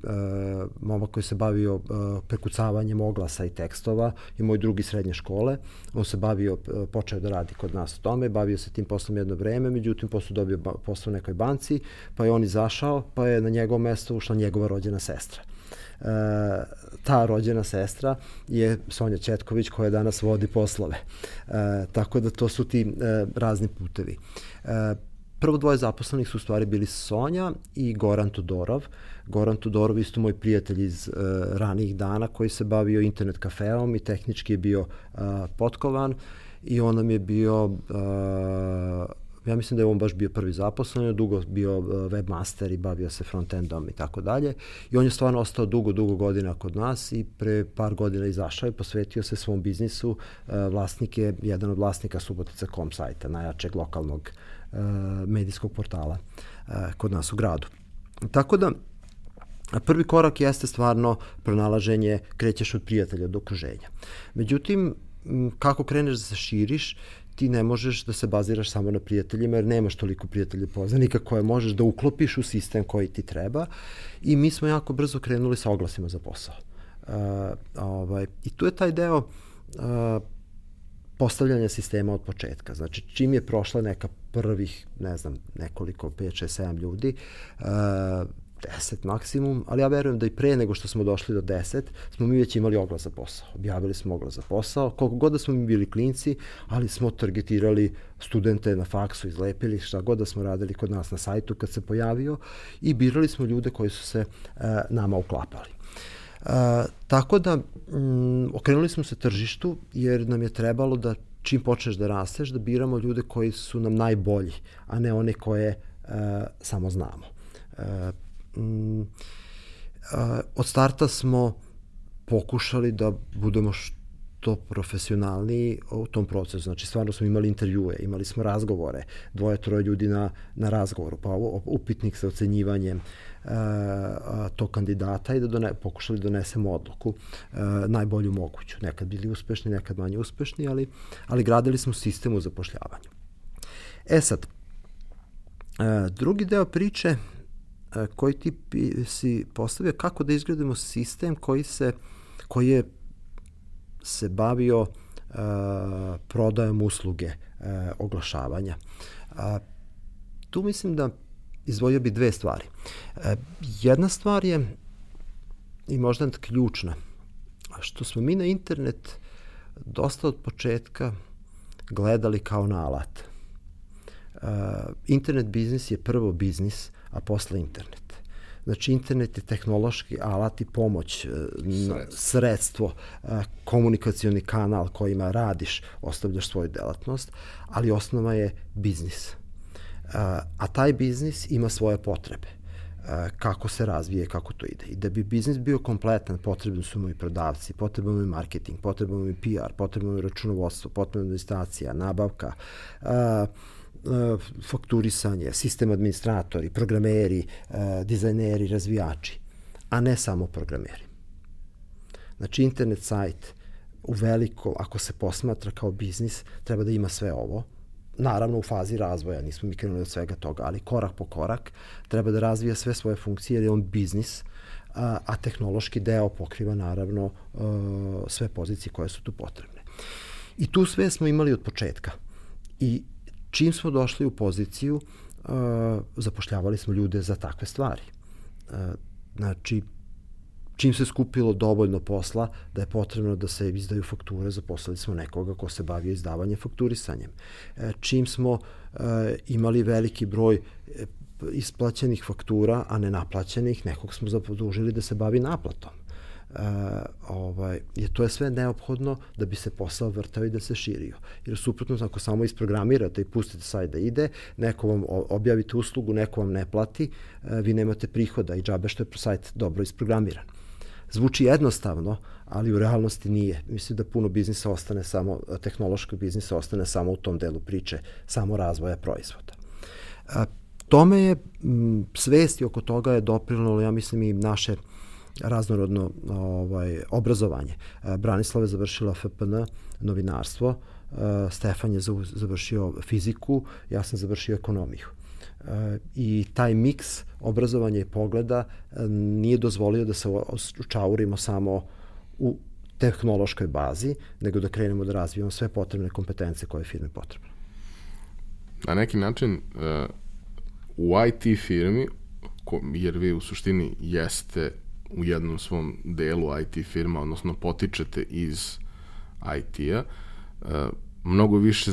momak koji se bavio prekucavanjem oglasa i tekstova i moj drugi srednje škole, on se bavio, počeo da radi kod nas u tome, bavio se tim poslom jedno vreme, međutim posle dobio posao u nekoj banci, pa je on izašao, pa je na njegovo mesto ušla njegova rođena sestra. E, ta rođena sestra je Sonja Četković koja danas vodi poslove. E, tako da to su ti e, razni putevi. E, prvo dvoje zaposlenih su u stvari bili Sonja i Goran Todorov. Goran Todorov isto moj prijatelj iz uh, ranijih dana koji se bavio internet kafeom i tehnički je bio uh, potkovan i on nam je bio uh, ja mislim da je on baš bio prvi zaposlen, dugo bio webmaster i bavio se frontendom i tako dalje. I on je stvarno ostao dugo, dugo godina kod nas i pre par godina izašao i posvetio se svom biznisu. Vlasnik je jedan od vlasnika Subotica.com sajta, najjačeg lokalnog uh, medijskog portala e, kod nas u gradu. Tako da, prvi korak jeste stvarno pronalaženje, krećeš od prijatelja do okruženja. Međutim, kako kreneš da se širiš, ti ne možeš da se baziraš samo na prijateljima, jer nemaš toliko prijatelja poznanika koje možeš da uklopiš u sistem koji ti treba. I mi smo jako brzo krenuli sa oglasima za posao. Uh, ovaj, I tu je taj deo uh, postavljanja sistema od početka. Znači, čim je prošla neka prvih, ne znam, nekoliko, 5, 6, 7 ljudi, uh, 10 maksimum, ali ja verujem da i pre nego što smo došli do 10, smo mi već imali oglas za posao. Objavili smo oglas za posao, koliko god da smo mi bili klinci, ali smo targetirali studente na faksu, izlepili šta god da smo radili kod nas na sajtu kad se pojavio i birali smo ljude koji su se uh, nama uklapali. Uh, tako da mm, okrenuli smo se tržištu jer nam je trebalo da čim počneš da rasteš da biramo ljude koji su nam najbolji, a ne one koje uh, samo znamo. Uh, mm, uh, od starta smo pokušali da budemo što profesionalniji u tom procesu. Znači, stvarno smo imali intervjue, imali smo razgovore, dvoje, troje ljudi na, na razgovoru, pa upitnik sa ocenjivanjem uh, tog kandidata i da done, pokušali da donesemo odluku najbolju moguću. Nekad bili uspešni, nekad manje uspešni, ali, ali gradili smo sistem u zapošljavanju. E sad, drugi deo priče koji ti si postavio kako da izgradimo sistem koji se koji je se bavio uh, prodajom usluge uh, oglašavanja. Uh, tu mislim da izvojio bi dve stvari. Uh, jedna stvar je i možda ključna, što smo mi na internet dosta od početka gledali kao na alat. Uh, internet biznis je prvo biznis, a posle internet. Znači, internet je tehnološki alat i pomoć, e, sredstvo, sredstvo komunikacioni kanal kojima radiš, ostavljaš svoju delatnost, ali osnova je biznis. A taj biznis ima svoje potrebe kako se razvije, kako to ide. I da bi biznis bio kompletan, potrebni su mu i prodavci, potrebno mu i marketing, potrebno mu i PR, potrebno mu i računovodstvo, potrebno administracija, nabavka, uh, E, fakturisanje, sistem administratori, programeri, dizajneri, razvijači, a ne samo programeri. Znači, internet sajt u veliko, ako se posmatra kao biznis, treba da ima sve ovo, naravno u fazi razvoja, nismo mi krenuli od svega toga, ali korak po korak treba da razvija sve svoje funkcije jer je on biznis, a, a tehnološki deo pokriva naravno a, sve pozicije koje su tu potrebne. I tu sve smo imali od početka. I čim smo došli u poziciju, a, zapošljavali smo ljude za takve stvari. A, znači, čim se skupilo dovoljno posla da je potrebno da se izdaju fakture, zaposlili smo nekoga ko se bavio izdavanjem fakturisanjem. E, čim smo e, imali veliki broj e, isplaćenih faktura, a ne naplaćenih, nekog smo zapodužili da se bavi naplatom. Uh, ovaj, je to je sve neophodno da bi se posao vrtao i da se širio. Jer suprotno, ako samo isprogramirate i pustite sajt da ide, neko vam objavite uslugu, neko vam ne plati, vi nemate prihoda i džabe što je sajt dobro isprogramiran. Zvuči jednostavno, ali u realnosti nije. Mislim da puno biznisa ostane samo, tehnološkog biznisa ostane samo u tom delu priče, samo razvoja proizvoda. Uh, tome je, m, svesti oko toga je doprinalo, ja mislim, i naše raznorodno ovaj, obrazovanje. Branislava je završila FPN, novinarstvo, Stefan je završio fiziku, ja sam završio ekonomiju. I taj miks obrazovanja i pogleda nije dozvolio da se učaurimo samo u tehnološkoj bazi, nego da krenemo da razvijamo sve potrebne kompetencije koje je firmi potrebno. Na neki način, u IT firmi, jer vi u suštini jeste u jednom svom delu IT firma, odnosno potičete iz IT-a, e, mnogo više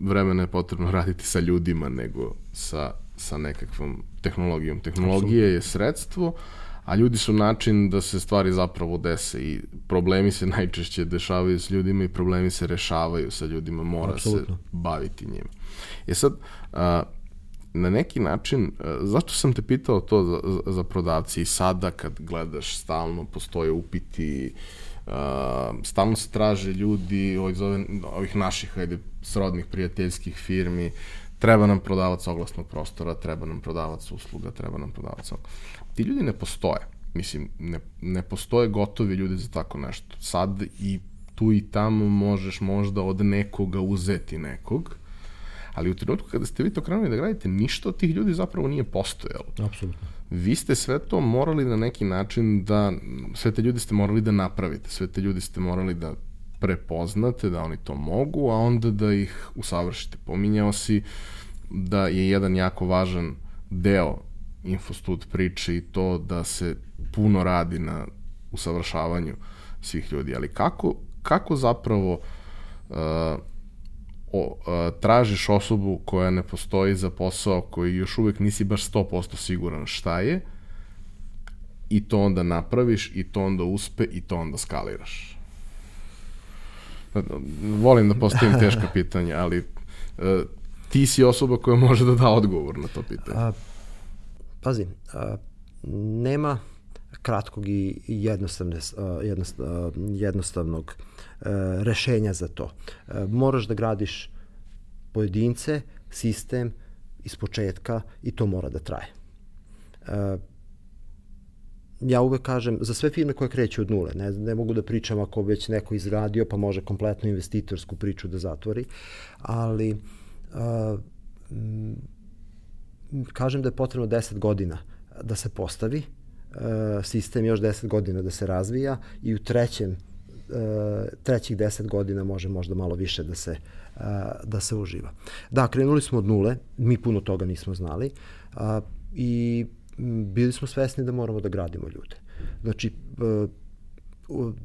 vremena je potrebno raditi sa ljudima nego sa, sa nekakvom tehnologijom. Tehnologija je sredstvo, a ljudi su način da se stvari zapravo dese i problemi se najčešće dešavaju s ljudima i problemi se rešavaju sa ljudima, mora Absolutno. se baviti njima. E sad, a, na neki način, zašto sam te pitao to za, za prodavci i sada kad gledaš stalno postoje upiti, uh, stalno se traže ljudi ovih, zove, ovih naših ajde, srodnih prijateljskih firmi, treba nam prodavac oglasnog prostora, treba nam prodavac usluga, treba nam prodavac oglasnog. Ti ljudi ne postoje. Mislim, ne, ne postoje gotovi ljudi za tako nešto. Sad i tu i tamo možeš možda od nekoga uzeti nekog, ali u trenutku kada ste vi to krenuli da gradite, ništa od tih ljudi zapravo nije postojalo. Apsolutno. Vi ste sve to morali na neki način da, sve te ljudi ste morali da napravite, sve te ljudi ste morali da prepoznate da oni to mogu, a onda da ih usavršite. Pominjao si da je jedan jako važan deo infostud priče i to da se puno radi na usavršavanju svih ljudi, ali kako, kako zapravo uh, o, a, tražiš osobu koja ne postoji za posao koji još uvek nisi baš 100% siguran šta je i to onda napraviš i to onda uspe i to onda skaliraš. Volim da postavim teška pitanja, ali a, ti si osoba koja može da da odgovor na to pitanje. A, pazi, a, nema kratkog i jednostavne, jednostavnog E, rešenja za to. E, moraš da gradiš pojedince, sistem iz početka i to mora da traje. E, ja uvek kažem, za sve firme koje kreću od nule, ne, ne mogu da pričam ako već neko izgradio pa može kompletnu investitorsku priču da zatvori, ali uh, kažem da je potrebno 10 godina da se postavi, uh, sistem još 10 godina da se razvija i u trećem E, trećih deset godina može možda malo više da se, da se uživa. Da, krenuli smo od nule, mi puno toga nismo znali i bili smo svesni da moramo da gradimo ljude. Znači,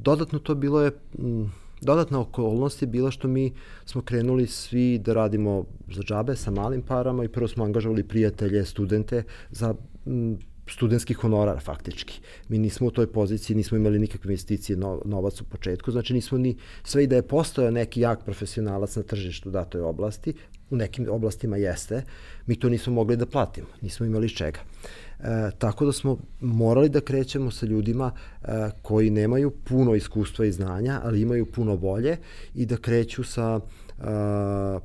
dodatno to bilo je, dodatna okolnost je bila što mi smo krenuli svi da radimo za džabe sa malim parama i prvo smo angažovali prijatelje, studente za studentski honorar faktički. Mi nismo u toj poziciji, nismo imali nikakve investicije no, novac u početku, znači nismo ni, sve i da je postojao neki jak profesionalac na tržištu datoj oblasti, u nekim oblastima jeste, mi to nismo mogli da platimo, nismo imali čega. E, tako da smo morali da krećemo sa ljudima e, koji nemaju puno iskustva i znanja, ali imaju puno volje i da kreću sa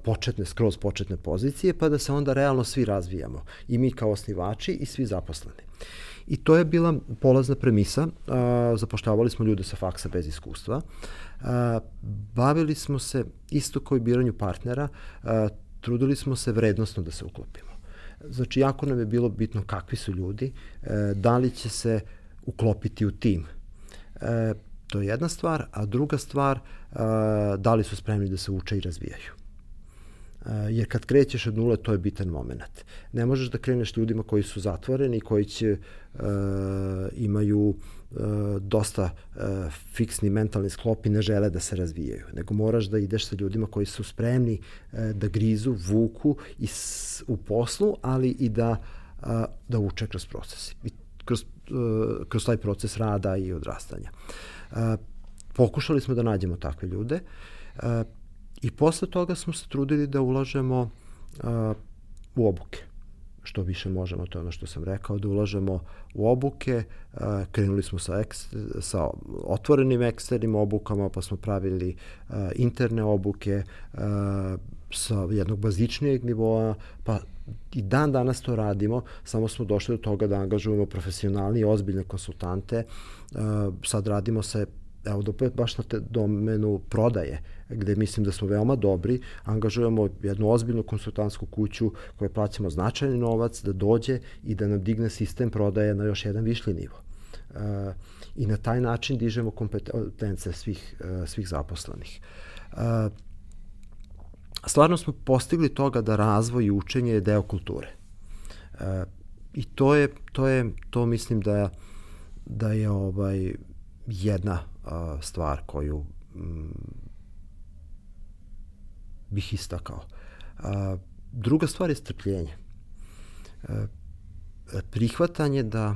početne, skroz početne pozicije, pa da se onda realno svi razvijamo. I mi kao osnivači i svi zaposleni. I to je bila polazna premisa. A, zapošljavali smo ljude sa faksa bez iskustva. A, bavili smo se isto kao i biranju partnera. Trudili smo se vrednostno da se uklopimo. Znači, jako nam je bilo bitno kakvi su ljudi, e, da li će se uklopiti u tim. E, to je jedna stvar, a druga stvar, e, da li su spremni da se uče i razvijaju. Jer kad krećeš od nule, to je bitan moment. Ne možeš da kreneš ljudima koji su zatvoreni, koji će, imaju dosta e, fiksni mentalni sklop i ne žele da se razvijaju, nego moraš da ideš sa ljudima koji su spremni e, da grizu, vuku i u poslu, ali i da, a, da uče kroz proces. I kroz, e, kroz taj proces rada i odrastanja. E, pokušali smo da nađemo takve ljude. E, I posle toga smo se trudili da ulažemo u obuke što više možemo, to je ono što sam rekao, da ulažemo u obuke, a, krenuli smo sa, eks, sa otvorenim eksternim obukama, pa smo pravili a, interne obuke a, sa jednog bazičnijeg nivoa, pa i dan danas to radimo, samo smo došli do toga da angažujemo profesionalni i ozbiljne konsultante, sad radimo se evo da opet baš na te domenu prodaje, gde mislim da smo veoma dobri, angažujemo jednu ozbiljnu konsultantsku kuću koje plaćamo značajni novac da dođe i da nam digne sistem prodaje na još jedan višlji nivo. E, I na taj način dižemo kompetence svih, e, svih zaposlenih. E, stvarno smo postigli toga da razvoj i učenje je deo kulture. I to je, to je, to mislim da, da je ovaj, jedna stvar koju bih istakao. A, druga stvar je strpljenje. A, prihvatanje da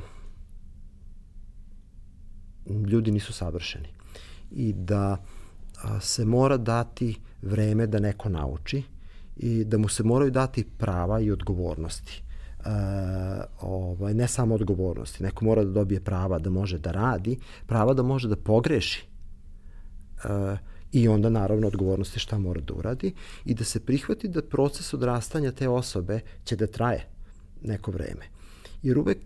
ljudi nisu savršeni i da a, se mora dati vreme da neko nauči i da mu se moraju dati prava i odgovornosti uh, ovaj, ne samo odgovornosti, neko mora da dobije prava da može da radi, prava da može da pogreši uh, i onda naravno odgovornosti šta mora da uradi i da se prihvati da proces odrastanja te osobe će da traje neko vreme. Jer uvek,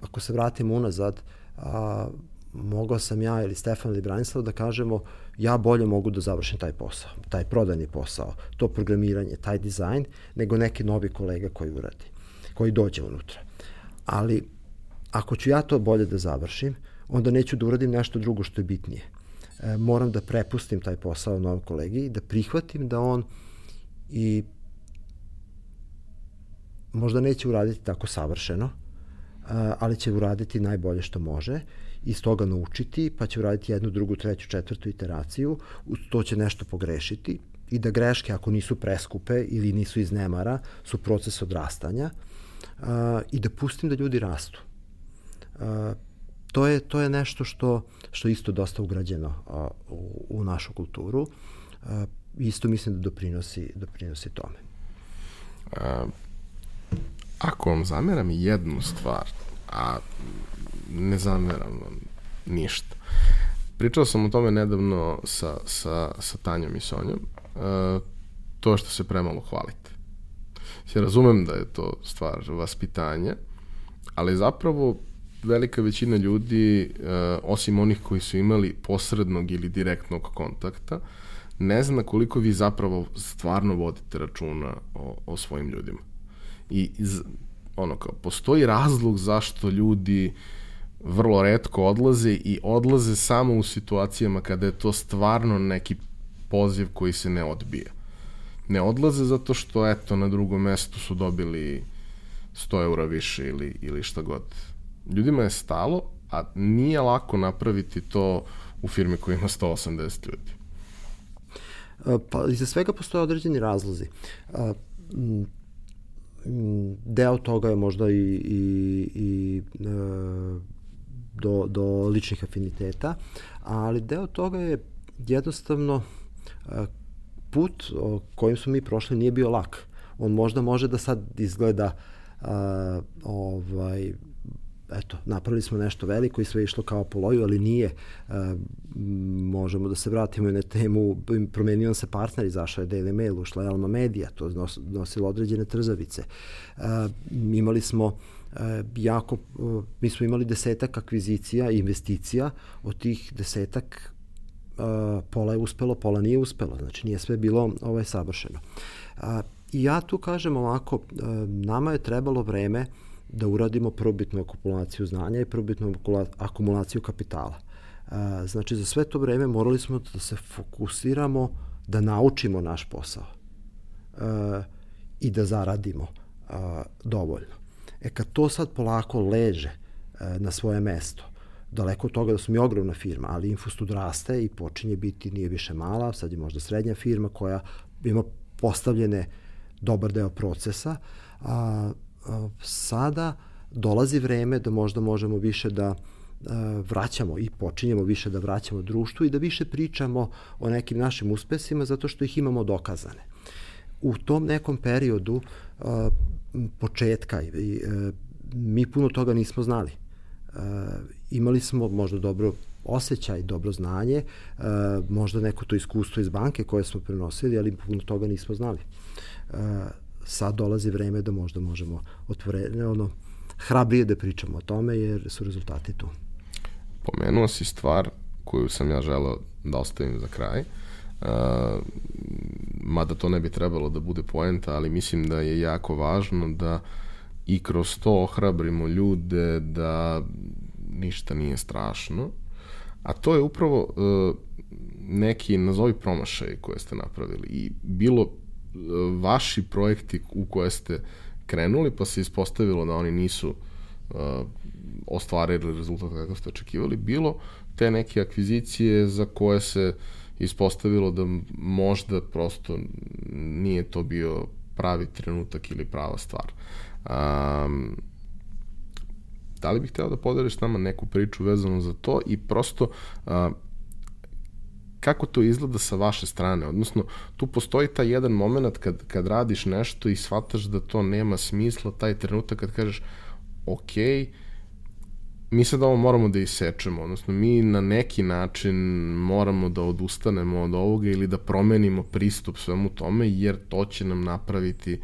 ako se vratimo unazad, a, mogao sam ja ili Stefan ili Branislav da kažemo ja bolje mogu da završim taj posao, taj prodajni posao, to programiranje, taj dizajn, nego neki novi kolega koji uradi koji dođe unutra. Ali ako ću ja to bolje da završim, onda neću da uradim nešto drugo što je bitnije. Moram da prepustim taj posao novom kolegi i da prihvatim da on i možda neće uraditi tako savršeno, ali će uraditi najbolje što može iz toga naučiti, pa će uraditi jednu, drugu, treću, četvrtu iteraciju, to će nešto pogrešiti i da greške ako nisu preskupe ili nisu iz nemara su proces odrastanja i da pustim da ljudi rastu. To je to je nešto što što isto dosta ugrađeno a, u, u našu kulturu. A, isto mislim da doprinosi doprinosi tome. A, ako vam zameram jednu stvar, a ne zameram vam ništa. Pričao sam o tome nedavno sa, sa, sa Tanjom i Sonjom. A, to što se premalo hvalite se razumem da je to stvar vaspitanja, ali zapravo velika većina ljudi, uh, osim onih koji su imali posrednog ili direktnog kontakta, ne zna koliko vi zapravo stvarno vodite računa o, o svojim ljudima. I iz, ono kao, postoji razlog zašto ljudi vrlo redko odlaze i odlaze samo u situacijama kada je to stvarno neki poziv koji se ne odbija ne odlaze zato što, eto, na drugom mestu su dobili 100 eura više ili, ili šta god. Ljudima je stalo, a nije lako napraviti to u firmi koja ima 180 ljudi. E, pa iza svega postoje određeni razlozi. M, deo toga je možda i, i, i e, do, do ličnih afiniteta, ali deo toga je jednostavno put kojim smo mi prošli nije bio lak. On možda može da sad izgleda ovaj, eto, napravili smo nešto veliko i sve išlo kao po loju, ali nije. A, možemo da se vratimo i na temu, promenio se partner, izašao je Daily Mail, ušla je Alma Media, to nos, nosilo određene trzavice. A, imali smo a, jako, mi smo imali desetak akvizicija i investicija, od tih desetak pola je uspelo, pola nije uspelo, znači nije sve bilo ovaj, savršeno. A, I ja tu kažem ovako, e, nama je trebalo vreme da uradimo probitnu akumulaciju znanja i probitnu akumulaciju kapitala. E, znači, za sve to vreme morali smo da se fokusiramo da naučimo naš posao e, i da zaradimo dovoljno. E kad to sad polako leže na svoje mesto, daleko od toga da smo mi ogromna firma, ali Infostud raste i počinje biti, nije više mala, sad je možda srednja firma koja ima postavljene dobar deo procesa, a sada dolazi vreme da možda možemo više da vraćamo i počinjemo više da vraćamo društvu i da više pričamo o nekim našim uspesima zato što ih imamo dokazane. U tom nekom periodu početka a, mi puno toga nismo znali. A, imali smo možda dobro osjećaj, dobro znanje, e, možda neko to iskustvo iz banke koje smo prenosili, ali puno toga nismo znali. Sad dolazi vreme da možda možemo otvorene, ono, hrabrije da pričamo o tome jer su rezultati tu. Pomenuo si stvar koju sam ja želeo da ostavim za kraj, uh, mada to ne bi trebalo da bude poenta, ali mislim da je jako važno da i kroz to ohrabrimo ljude da ništa nije strašno, a to je upravo uh, neki, nazovi promašaj koje ste napravili. I bilo vaši projekti u koje ste krenuli, pa se ispostavilo da oni nisu uh, ostvarili rezultat kako ste očekivali, bilo te neke akvizicije za koje se ispostavilo da možda prosto nije to bio pravi trenutak ili prava stvar. Um, da li bih hteo da podeliš nama neku priču vezanu za to i prosto a, kako to izgleda sa vaše strane, odnosno tu postoji taj jedan moment kad, kad radiš nešto i shvataš da to nema smisla, taj trenutak kad kažeš ok, mi sad ovo moramo da isečemo, odnosno mi na neki način moramo da odustanemo od ovoga ili da promenimo pristup svemu tome, jer to će nam napraviti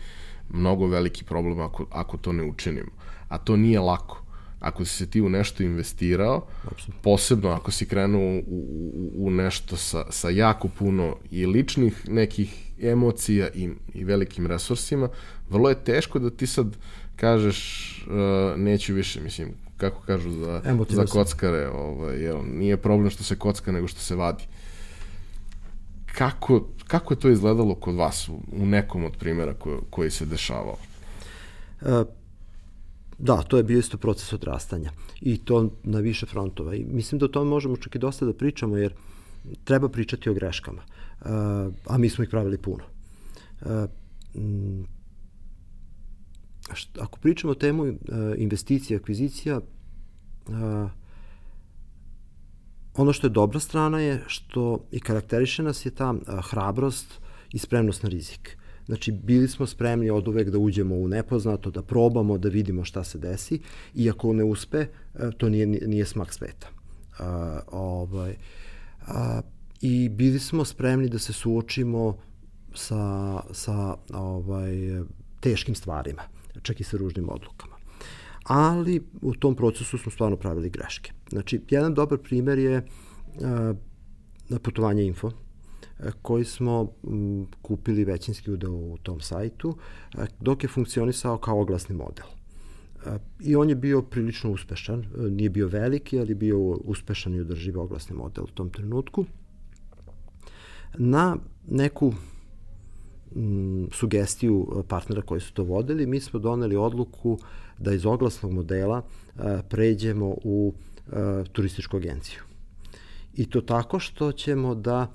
mnogo veliki problem ako, ako to ne učinimo. A to nije lako ako si se ti u nešto investirao, Absolutno. posebno ako si krenuo u, u, u nešto sa, sa jako puno i ličnih nekih emocija i, i velikim resursima, vrlo je teško da ti sad kažeš uh, neću više, mislim, kako kažu za, za kockare, ovaj, jel, nije problem što se kocka nego što se vadi. Kako, kako je to izgledalo kod vas u, u nekom od primjera ko, koji se dešavao? Uh, Da, to je bio isto proces odrastanja i to na više frontova. I mislim da o tome možemo čak i dosta da pričamo jer treba pričati o greškama, uh, a mi smo ih pravili puno. Uh, m, šta, ako pričamo o temu uh, investicija, akvizicija, ono što je dobra strana je što i karakteriše nas je ta hrabrost i spremnost na rizik. Znači, bili smo spremni od uvek da uđemo u nepoznato, da probamo, da vidimo šta se desi i ako ne uspe, e, to nije, nije smak sveta. A, ovaj, a, I bili smo spremni da se suočimo sa, sa ovaj, teškim stvarima, čak i sa ružnim odlukama. Ali u tom procesu smo stvarno pravili greške. Znači, jedan dobar primer je a, putovanje info, koji smo kupili većinski udeo u tom sajtu, dok je funkcionisao kao oglasni model. I on je bio prilično uspešan, nije bio veliki, ali bio uspešan i održiv oglasni model u tom trenutku. Na neku sugestiju partnera koji su to vodili, mi smo doneli odluku da iz oglasnog modela pređemo u turističku agenciju. I to tako što ćemo da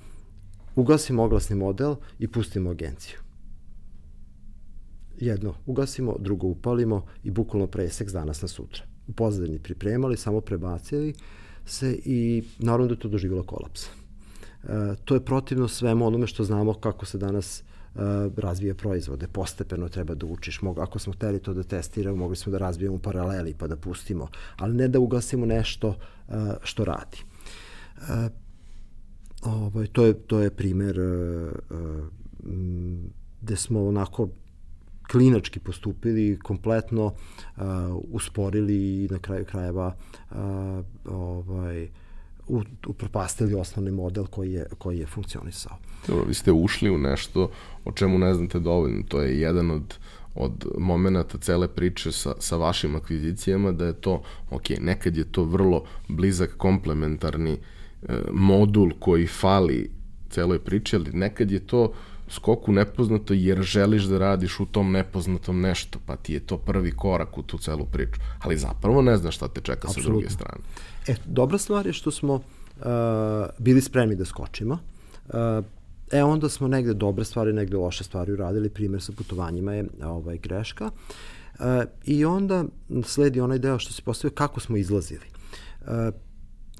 ugasimo oglasni model i pustimo agenciju. Jedno ugasimo, drugo upalimo i bukvalno presek s danas na sutra. U pozadini pripremali, samo prebacili se i naravno da je to doživjelo kolaps. E, to je protivno svemu onome što znamo kako se danas e, razvija proizvode. Postepeno treba da učiš. Mog, ako smo hteli to da testiramo, mogli smo da razvijemo paraleli pa da pustimo, ali ne da ugasimo nešto e, što radi. E, Ovaj, to, je, to je primer uh, uh, gde smo onako klinački postupili, kompletno uh, usporili i na kraju krajeva uh, ovaj, upropastili osnovni model koji je, koji je funkcionisao. Dobro, vi ste ušli u nešto o čemu ne znate dovoljno. To je jedan od od momenta cele priče sa, sa vašim akvizicijama da je to, ok, nekad je to vrlo blizak komplementarni e, modul koji fali celoj priči, ali nekad je to skok u nepoznato jer želiš da radiš u tom nepoznatom nešto, pa ti je to prvi korak u tu celu priču. Ali zapravo ne znaš šta te čeka Absolutno. sa druge strane. E, dobra stvar je što smo uh, bili spremni da skočimo. Uh, E, onda smo negde dobre stvari, negde loše stvari uradili. Primer sa putovanjima je ovaj, greška. E, I onda sledi onaj deo što se postavio kako smo izlazili. E,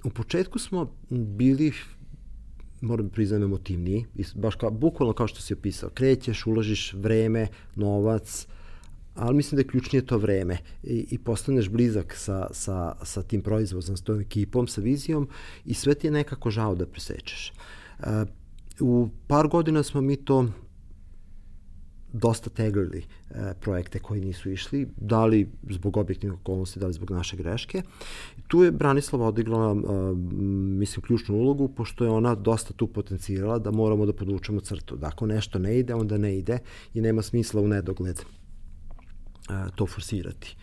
u početku smo bili moram da priznam emotivniji, baš kao, bukvalno kao što si opisao, krećeš, uložiš vreme, novac, ali mislim da je ključnije to vreme i, i postaneš blizak sa, sa, sa tim proizvodom, sa tom ekipom, sa vizijom i sve ti je nekako žao da presečeš. E, u par godina smo mi to dosta teglili e, projekte koji nisu išli, da li zbog objektivnih okolnosti, da li zbog naše greške. Tu je Branislava odigrala, e, mislim, ključnu ulogu, pošto je ona dosta tu potencijala da moramo da podvučemo crtu. Da ako nešto ne ide, onda ne ide i nema smisla u nedogled e, to forsirati.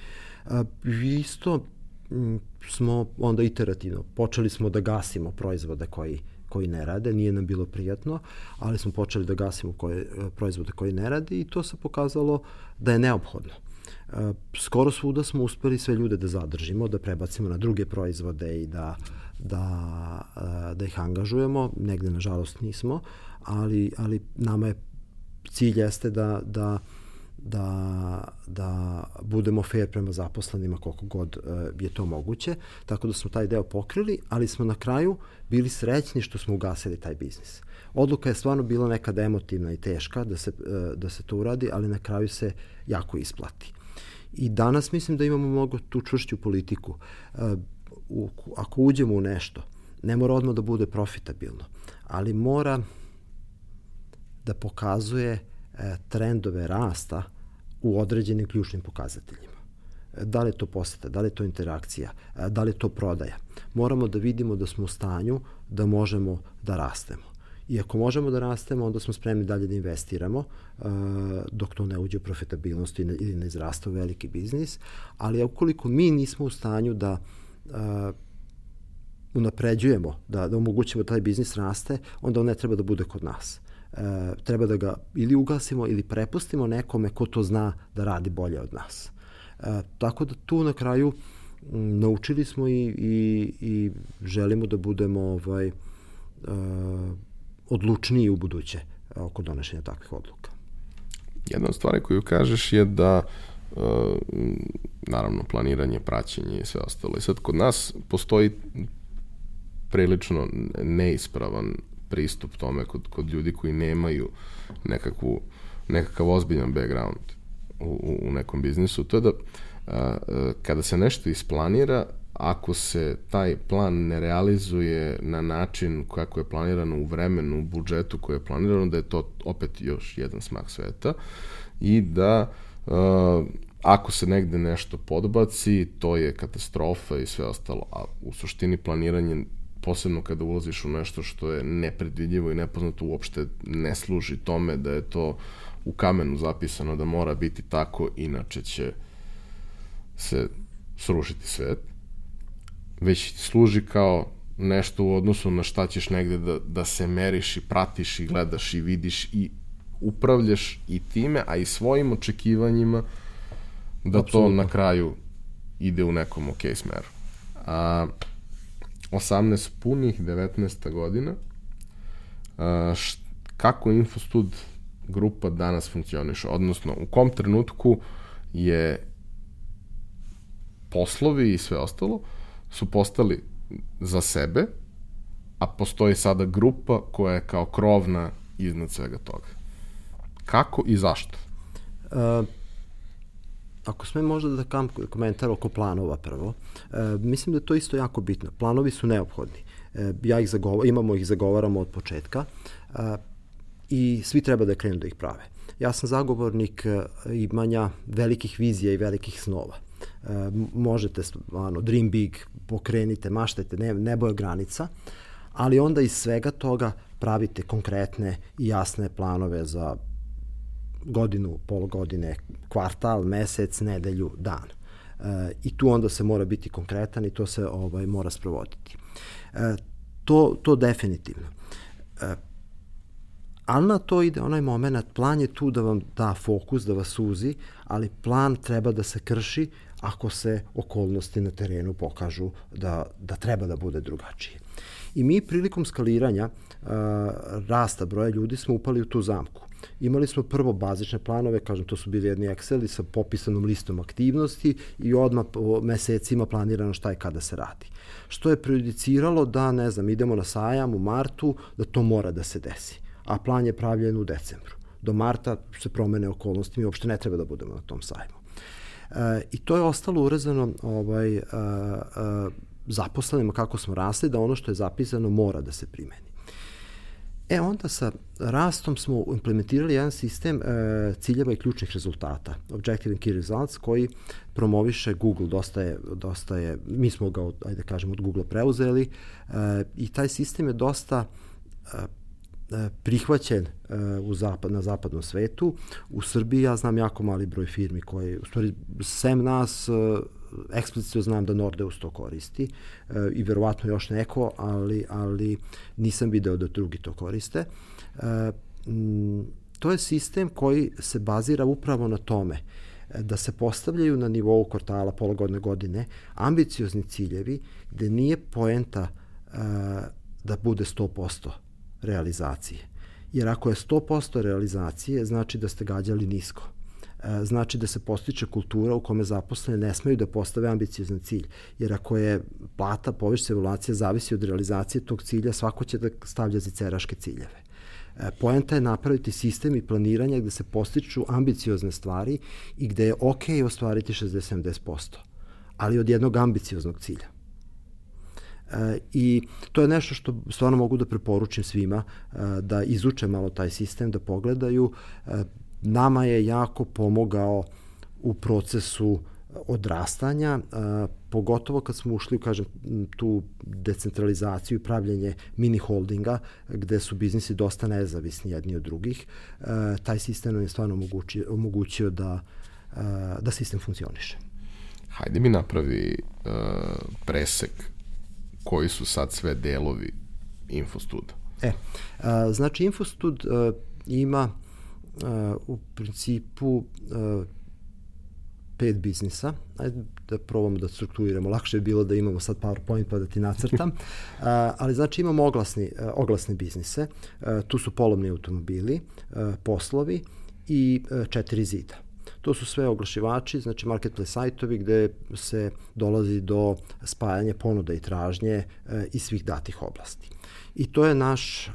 E, isto m, smo onda iterativno, počeli smo da gasimo proizvode koji koji ne rade, nije nam bilo prijatno, ali smo počeli da gasimo koje, e, proizvode koji ne rade i to se pokazalo da je neophodno. E, skoro svuda smo uspeli sve ljude da zadržimo, da prebacimo na druge proizvode i da, da, e, da ih angažujemo. Negde, nažalost, nismo, ali, ali nama je cilj jeste da, da da, da budemo fair prema zaposlenima koliko god uh, je to moguće, tako da smo taj deo pokrili, ali smo na kraju bili srećni što smo ugasili taj biznis. Odluka je stvarno bila nekada emotivna i teška da se, uh, da se to uradi, ali na kraju se jako isplati. I danas mislim da imamo mnogo tu čvršću politiku. Uh, u, ako uđemo u nešto, ne mora odmah da bude profitabilno, ali mora da pokazuje trendove rasta u određenim ključnim pokazateljima. Da li je to poseta, da li je to interakcija, da li je to prodaja. Moramo da vidimo da smo u stanju da možemo da rastemo. I ako možemo da rastemo, onda smo spremni dalje da investiramo, dok to ne uđe u profitabilnost ili ne izrasta u veliki biznis. Ali ukoliko mi nismo u stanju da unapređujemo, da, da omogućimo da taj biznis raste, onda on ne treba da bude kod nas e, treba da ga ili ugasimo ili prepustimo nekome ko to zna da radi bolje od nas. E, tako da tu na kraju m, naučili smo i, i, i želimo da budemo ovaj, e, odlučniji u buduće oko donošenja takvih odluka. Jedna od stvari koju kažeš je da e, naravno planiranje, praćenje i sve ostalo. I sad kod nas postoji prilično neispravan pristup tome kod, kod ljudi koji nemaju nekakvu, nekakav ozbiljan background u, u, u nekom biznisu, to je da a, kada se nešto isplanira, ako se taj plan ne realizuje na način kako je planirano u vremenu, u budžetu koje je planirano, da je to opet još jedan smak sveta i da uh, ako se negde nešto podbaci, to je katastrofa i sve ostalo, a u suštini planiranje posebno kada ulaziš u nešto što je nepredvidljivo i nepoznato uopšte ne služi tome da je to u kamenu zapisano da mora biti tako, inače će se srušiti svet, već služi kao nešto u odnosu na šta ćeš negde da, da se meriš i pratiš i gledaš i vidiš i upravljaš i time, a i svojim očekivanjima da Absolutno. to na kraju ide u nekom ok smeru. A, 18 punih, 19. godina. Št, kako Infostud grupa danas funkcioniše? Odnosno, u kom trenutku je poslovi i sve ostalo su postali za sebe, a postoji sada grupa koja je kao krovna iznad svega toga. Kako i zašto? Uh, Ako sme možda da kam komentar oko planova prvo, e, mislim da je to isto jako bitno. Planovi su neophodni. E, ja ih zagovar, imamo ih zagovaramo od početka e, i svi treba da krenu da ih prave. Ja sam zagovornik e, imanja velikih vizija i velikih snova. možete, ano, dream big, pokrenite, maštajte, ne, nebo je granica, ali onda iz svega toga pravite konkretne i jasne planove za godinu, pologodine, kvartal, mesec, nedelju, dan. E, I tu onda se mora biti konkretan i to se ovaj mora sprovoditi. E, to, to definitivno. E, ali na to ide onaj moment, plan je tu da vam da fokus, da vas suzi, ali plan treba da se krši ako se okolnosti na terenu pokažu da, da treba da bude drugačije. I mi prilikom skaliranja uh, rasta broja ljudi smo upali u tu zamku. Imali smo prvo bazične planove, kažem, to su bili jedni Exceli sa popisanom listom aktivnosti i odmah po mesecima planirano šta je kada se radi. Što je prejudiciralo da, ne znam, idemo na sajam u martu, da to mora da se desi. A plan je pravljen u decembru. Do marta se promene okolnosti, mi uopšte ne treba da budemo na tom sajmu. E, I to je ostalo urezano ovaj, e, e, zaposlenima kako smo rasli, da ono što je zapisano mora da se primeni. E onda sa rastom smo implementirali jedan sistem e, ciljeva i ključnih rezultata, Objective and Key Results, koji promoviše Google, dosta je, dosta je mi smo ga, ajde da kažem, od Google preuzeli e, i taj sistem je dosta e, e prihvaćen e, u zapad, na zapadnom svetu. U Srbiji ja znam jako mali broj firmi koji, u stvari, sem nas, e, eksplicitno znam da Nordeus to koristi e, i verovatno još neko, ali, ali nisam video da drugi to koriste. E, to je sistem koji se bazira upravo na tome e, da se postavljaju na nivou kvartala pologodne godine ambiciozni ciljevi gde nije poenta e, da bude 100% realizacije. Jer ako je 100% realizacije, znači da ste gađali nisko znači da se postiče kultura u kome zaposlene ne smeju da postave ambiciozan cilj. Jer ako je plata, poviš evaluacija, zavisi od realizacije tog cilja, svako će da stavlja ziceraške ciljeve. E, poenta je napraviti sistem i planiranja gde se postiču ambiciozne stvari i gde je ok ostvariti 60-70%, ali od jednog ambicioznog cilja. E, I to je nešto što stvarno mogu da preporučim svima, e, da izuče malo taj sistem, da pogledaju. E, nama je jako pomogao u procesu odrastanja, a, pogotovo kad smo ušli u, kažem, tu decentralizaciju i pravljenje mini holdinga, gde su biznisi dosta nezavisni jedni od drugih, a, taj sistem nam je stvarno omogućio, omogućio da, da sistem funkcioniše. Hajde mi napravi uh, presek koji su sad sve delovi Infostuda. E, a, znači Infostud a, ima u principu pet biznisa. Ajde da probamo da strukturiramo. Lakše je bilo da imamo sad PowerPoint pa da ti nacrtam. ali znači imamo oglasni, oglasne biznise. tu su polovni automobili, poslovi i četiri zida. To su sve oglašivači, znači marketplace sajtovi gde se dolazi do spajanja ponuda i tražnje e, iz svih datih oblasti. I to je naš e,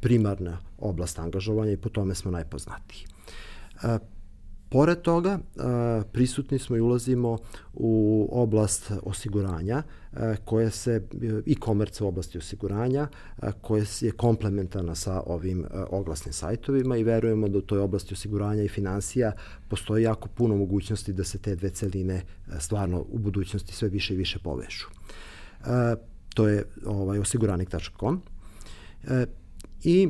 primarna oblast angažovanja i po tome smo najpoznatiji. E, pored toga, e, prisutni smo i ulazimo u oblast osiguranja, e, koja se, i komerca u oblasti osiguranja, koja je komplementarna sa ovim oglasnim sajtovima i verujemo da u toj oblasti osiguranja i financija postoji jako puno mogućnosti da se te dve celine stvarno u budućnosti sve više i više povežu. To je ovaj, osiguranik.com. I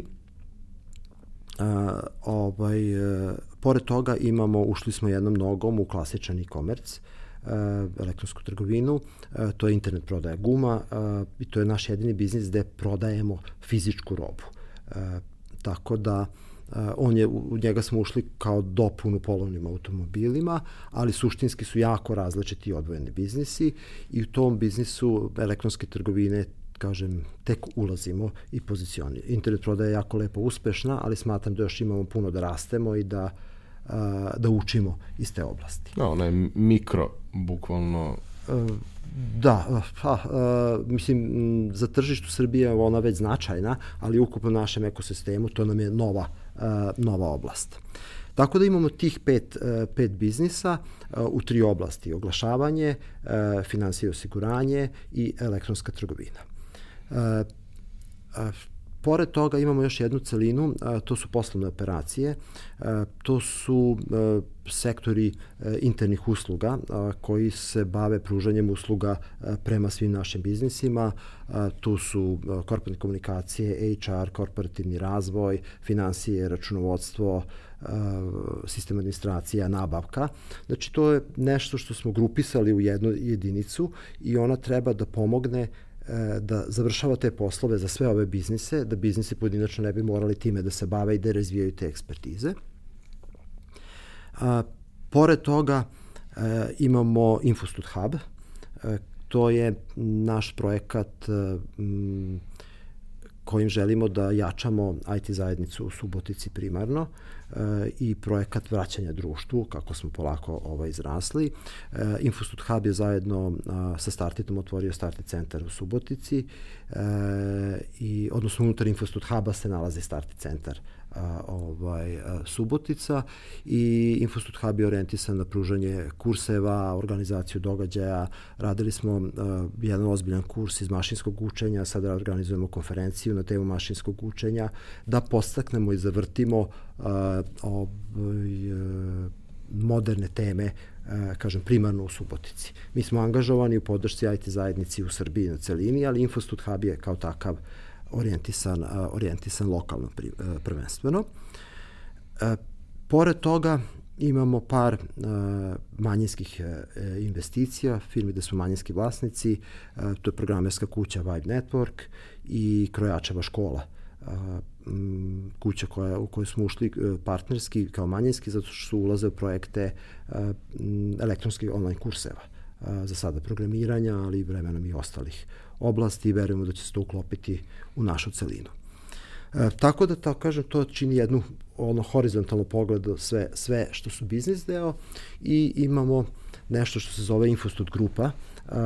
a, ovaj, e, pored toga imamo, ušli smo jednom nogom u klasičan e-commerce, elektronsku trgovinu, a, to je internet prodaja guma a, i to je naš jedini biznis gde prodajemo fizičku robu. A, tako da a, on je, u njega smo ušli kao dopun u polovnim automobilima, ali suštinski su jako različiti odvojeni biznisi i u tom biznisu elektronske trgovine kažem, tek ulazimo i pozicioni. Internet prodaja je jako lepo uspešna, ali smatram da još imamo puno da rastemo i da, a, da učimo iz te oblasti. Da, ona je mikro, bukvalno... E, da, pa, a, mislim, za tržištu Srbije ona već značajna, ali ukupno našem ekosistemu to nam je nova, a, nova oblast. Tako da imamo tih pet, pet biznisa u tri oblasti. Oglašavanje, financije osiguranje i elektronska trgovina pored toga imamo još jednu celinu, a, to su poslovne operacije, a, to su a, sektori a, internih usluga a, koji se bave pružanjem usluga a, prema svim našim biznisima, a, tu su a, korporatne komunikacije, HR, korporativni razvoj, financije, računovodstvo, sistem administracija, nabavka. Znači, to je nešto što smo grupisali u jednu jedinicu i ona treba da pomogne E, da završava te poslove za sve ove biznise, da biznisi pojedinačno ne bi morali time da se bave i da razvijaju te ekspertize. A, pored toga e, imamo Infostud Hub, e, to je naš projekat e, m, kojim želimo da jačamo IT zajednicu u Subotici primarno e, i projekat vraćanja društvu, kako smo polako ovaj, izrasli. E, Infostud Hub je zajedno sa Startitom otvorio Starti centar u Subotici e, i odnosno unutar Infostud Huba se nalazi Starti centar a, ovaj, a, Subotica i Infostud Hub je orijentisan na pružanje kurseva, organizaciju događaja. Radili smo a, jedan ozbiljan kurs iz mašinskog učenja, sada organizujemo konferenciju na temu mašinskog učenja, da postaknemo i zavrtimo a, ovaj, a, moderne teme kažem, primarno u Subotici. Mi smo angažovani u podršci IT zajednici u Srbiji na celini, ali Infostud Hub je kao takav orijentisan, orijentisan lokalno prvenstveno. E, pored toga imamo par manjinskih e, investicija, firmi da su manjinski vlasnici, e, to je programerska kuća Vibe Network i Krojačeva škola kuća koja, u kojoj smo ušli partnerski kao manjinski zato što su ulaze u projekte elektronskih online kurseva za sada programiranja, ali vremenom i ostalih oblasti i verujemo da će se to uklopiti u našu celinu. E, tako da, tako kažem, to čini jednu ono horizontalno pogled sve, sve što su biznis deo i imamo nešto što se zove Infostud grupa, a,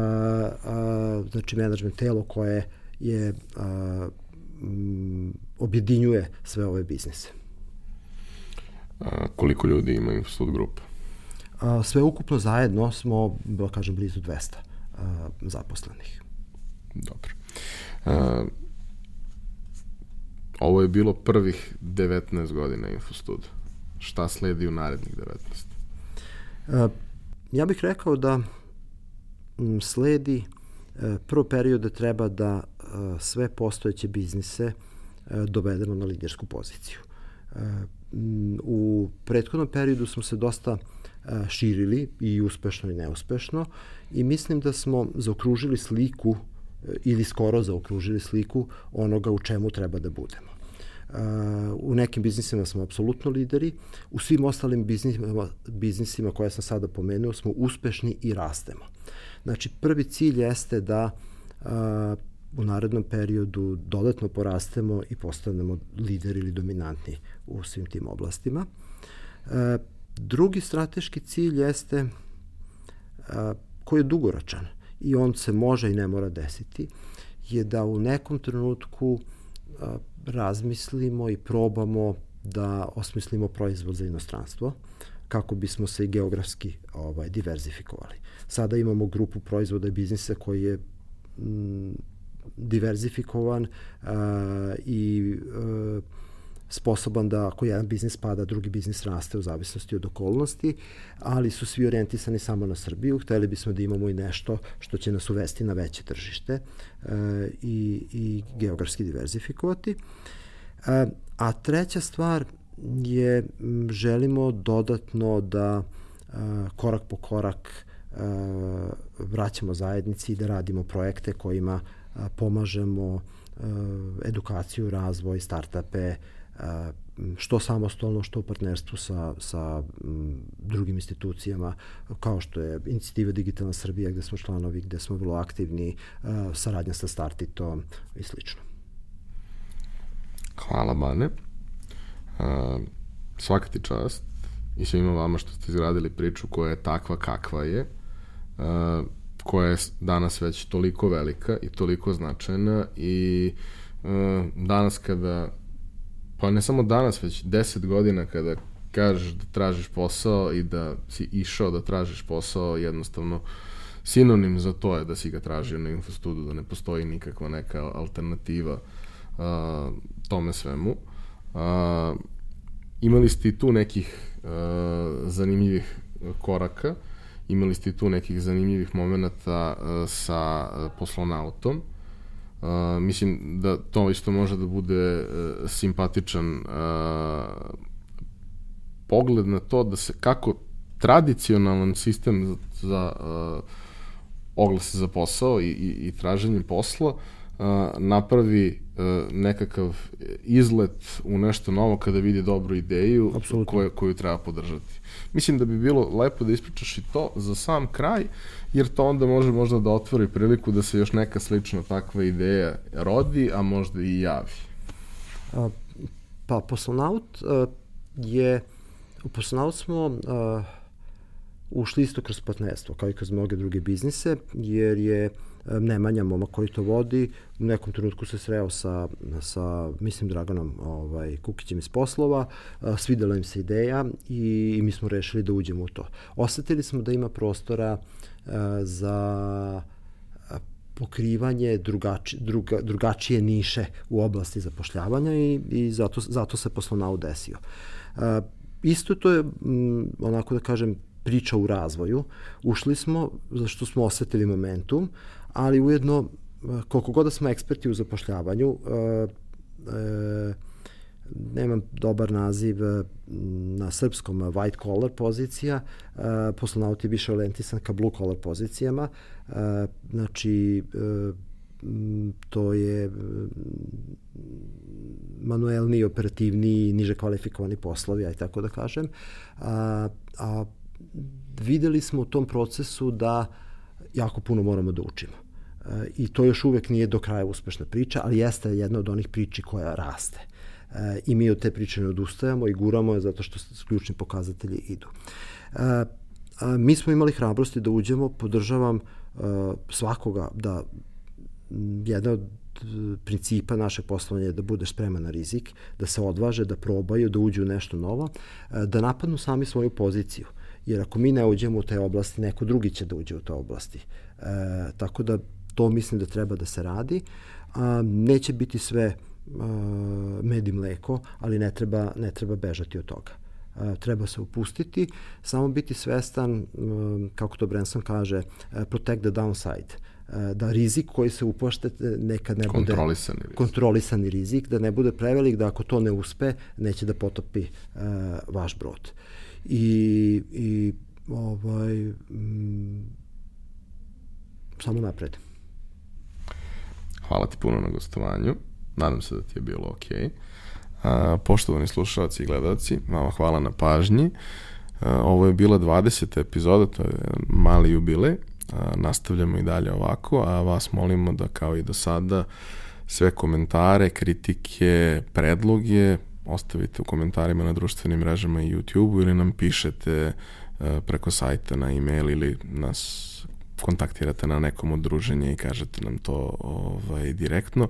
a, znači management telo koje je a, m, objedinjuje sve ove biznise. A, koliko ljudi ima Infostud grupa? A, sve ukupno zajedno smo, da kažem, blizu 200 a, zaposlenih. Dobro. Uh, ovo je bilo prvih 19 godina Infostud. Šta sledi u narednih 19? Uh, ja bih rekao da sledi uh, prvo period da treba da uh, sve postojeće biznise uh, dovedemo na lidersku poziciju. U prethodnom periodu smo se dosta uh, širili i uspešno i neuspešno i mislim da smo zaokružili sliku ili skoro zaokružili sliku onoga u čemu treba da budemo. Uh, u nekim biznisima smo apsolutno lideri, u svim ostalim biznisima, biznisima koje sam sada pomenuo smo uspešni i rastemo. Znači, prvi cilj jeste da u narednom periodu dodatno porastemo i postanemo lideri ili dominantni u svim tim oblastima. Drugi strateški cilj jeste koji je dugoročan i on se može i ne mora desiti, je da u nekom trenutku razmislimo i probamo da osmislimo proizvod za inostranstvo kako bismo se i geografski ovaj, diverzifikovali. Sada imamo grupu proizvoda i biznisa koji je m, diverzifikovan a, i a, sposoban da ako jedan biznis pada, drugi biznis raste u zavisnosti od okolnosti, ali su svi orijentisani samo na Srbiju. Hteli bismo da imamo i nešto što će nas uvesti na veće tržište e, i, i geografski diverzifikovati. E, a treća stvar je želimo dodatno da e, korak po korak e, vraćamo zajednici i da radimo projekte kojima pomažemo edukaciju, razvoj, startupe, što samostalno, što u partnerstvu sa, sa drugim institucijama, kao što je Inicijativa Digitalna Srbija, gde smo članovi, gde smo vrlo aktivni, saradnja sa Startitom i slično. Hvala, Bane. Uh, svaka ti čast i svima vama što ste izgradili priču koja je takva kakva je, uh, koja je danas već toliko velika i toliko značajna i danas kada pa ne samo danas, već deset godina kada kažeš da tražiš posao i da si išao da tražiš posao, jednostavno sinonim za to je da si ga tražio na Infostudu, da ne postoji nikakva neka alternativa uh, tome svemu. Uh, imali ste tu nekih uh, zanimljivih koraka, imali ste tu nekih zanimljivih momenta uh, sa poslonautom. Uh, mislim da to isto može da bude uh, simpatičan uh, pogled na to da se kako tradicionalan sistem za, za uh, oglase za posao i, i, i traženje posla uh, napravi uh, nekakav izlet u nešto novo kada vidi dobru ideju koju, koju treba podržati. Mislim da bi bilo lepo da ispričaš i to za sam kraj, jer to onda može možda da otvori priliku da se još neka slična takva ideja rodi, a možda i javi. A, pa poslonaut je, u poslonaut smo ušli isto kroz partnerstvo, kao i kroz mnoge druge biznise, jer je Nemanja, moma koji to vodi, u nekom trenutku se sreo sa, sa mislim, Draganom ovaj, Kukićem iz poslova, e, svidela im se ideja i, i mi smo rešili da uđemo u to. Osetili smo da ima prostora uh, za pokrivanje drugači, druga, drugačije niše u oblasti zapošljavanja i, i zato, zato se poslovna desio. Isto to je, m, onako da kažem, priča u razvoju. Ušli smo zašto smo osetili momentum, ali ujedno koliko god da smo eksperti u zapošljavanju, e, e, nemam dobar naziv e, na srpskom white collar pozicija, e, poslonaut je više orientisan ka blue collar pozicijama, e, znači e, to je manuelni, operativni, niže kvalifikovani poslovi, aj tako da kažem. A, a videli smo u tom procesu da jako puno moramo da učimo. E, I to još uvek nije do kraja uspešna priča, ali jeste jedna od onih priči koja raste. E, I mi od te priče ne odustajamo i guramo je zato što ključni pokazatelji idu. E, mi smo imali hrabrosti da uđemo, podržavam svakoga da jedna od principa naše poslovanja je da budeš spreman na rizik, da se odvaže, da probaju, da uđu u nešto novo, da napadnu sami svoju poziciju jer ako mi ne uđemo u te oblasti, neko drugi će da uđe u te oblasti. E, tako da to mislim da treba da se radi. A, neće biti sve a, med i mleko, ali ne treba, ne treba bežati od toga. A, treba se upustiti, samo biti svestan, a, kako to Branson kaže, a, protect the downside da rizik koji se upošte nekad ne bude kontrolisani rizik. kontrolisani rizik, da ne bude prevelik, da ako to ne uspe, neće da potopi uh, vaš brod. Uh, i, i ovaj, mm, samo napred. Hvala ti puno na gostovanju. Nadam se da ti je bilo okej. Okay. poštovani slušalci i gledalci, vama hvala na pažnji. A, ovo je bila 20. epizoda, to je mali jubilej. A, nastavljamo i dalje ovako, a vas molimo da kao i do sada sve komentare, kritike, predloge ostavite u komentarima na društvenim mrežama i YouTube-u ili nam pišete uh, preko sajta na e-mail ili nas kontaktirate na nekom udruženje i kažete nam to ovaj, direktno.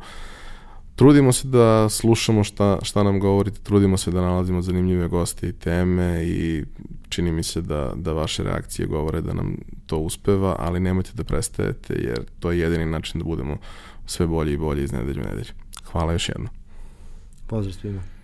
Trudimo se da slušamo šta, šta nam govorite, trudimo se da nalazimo zanimljive goste i teme i čini mi se da, da vaše reakcije govore da nam to uspeva, ali nemojte da prestajete jer to je jedini način da budemo sve bolji i bolji iz nedelju u nedelju. Hvala još jedno. Pozdrav svima.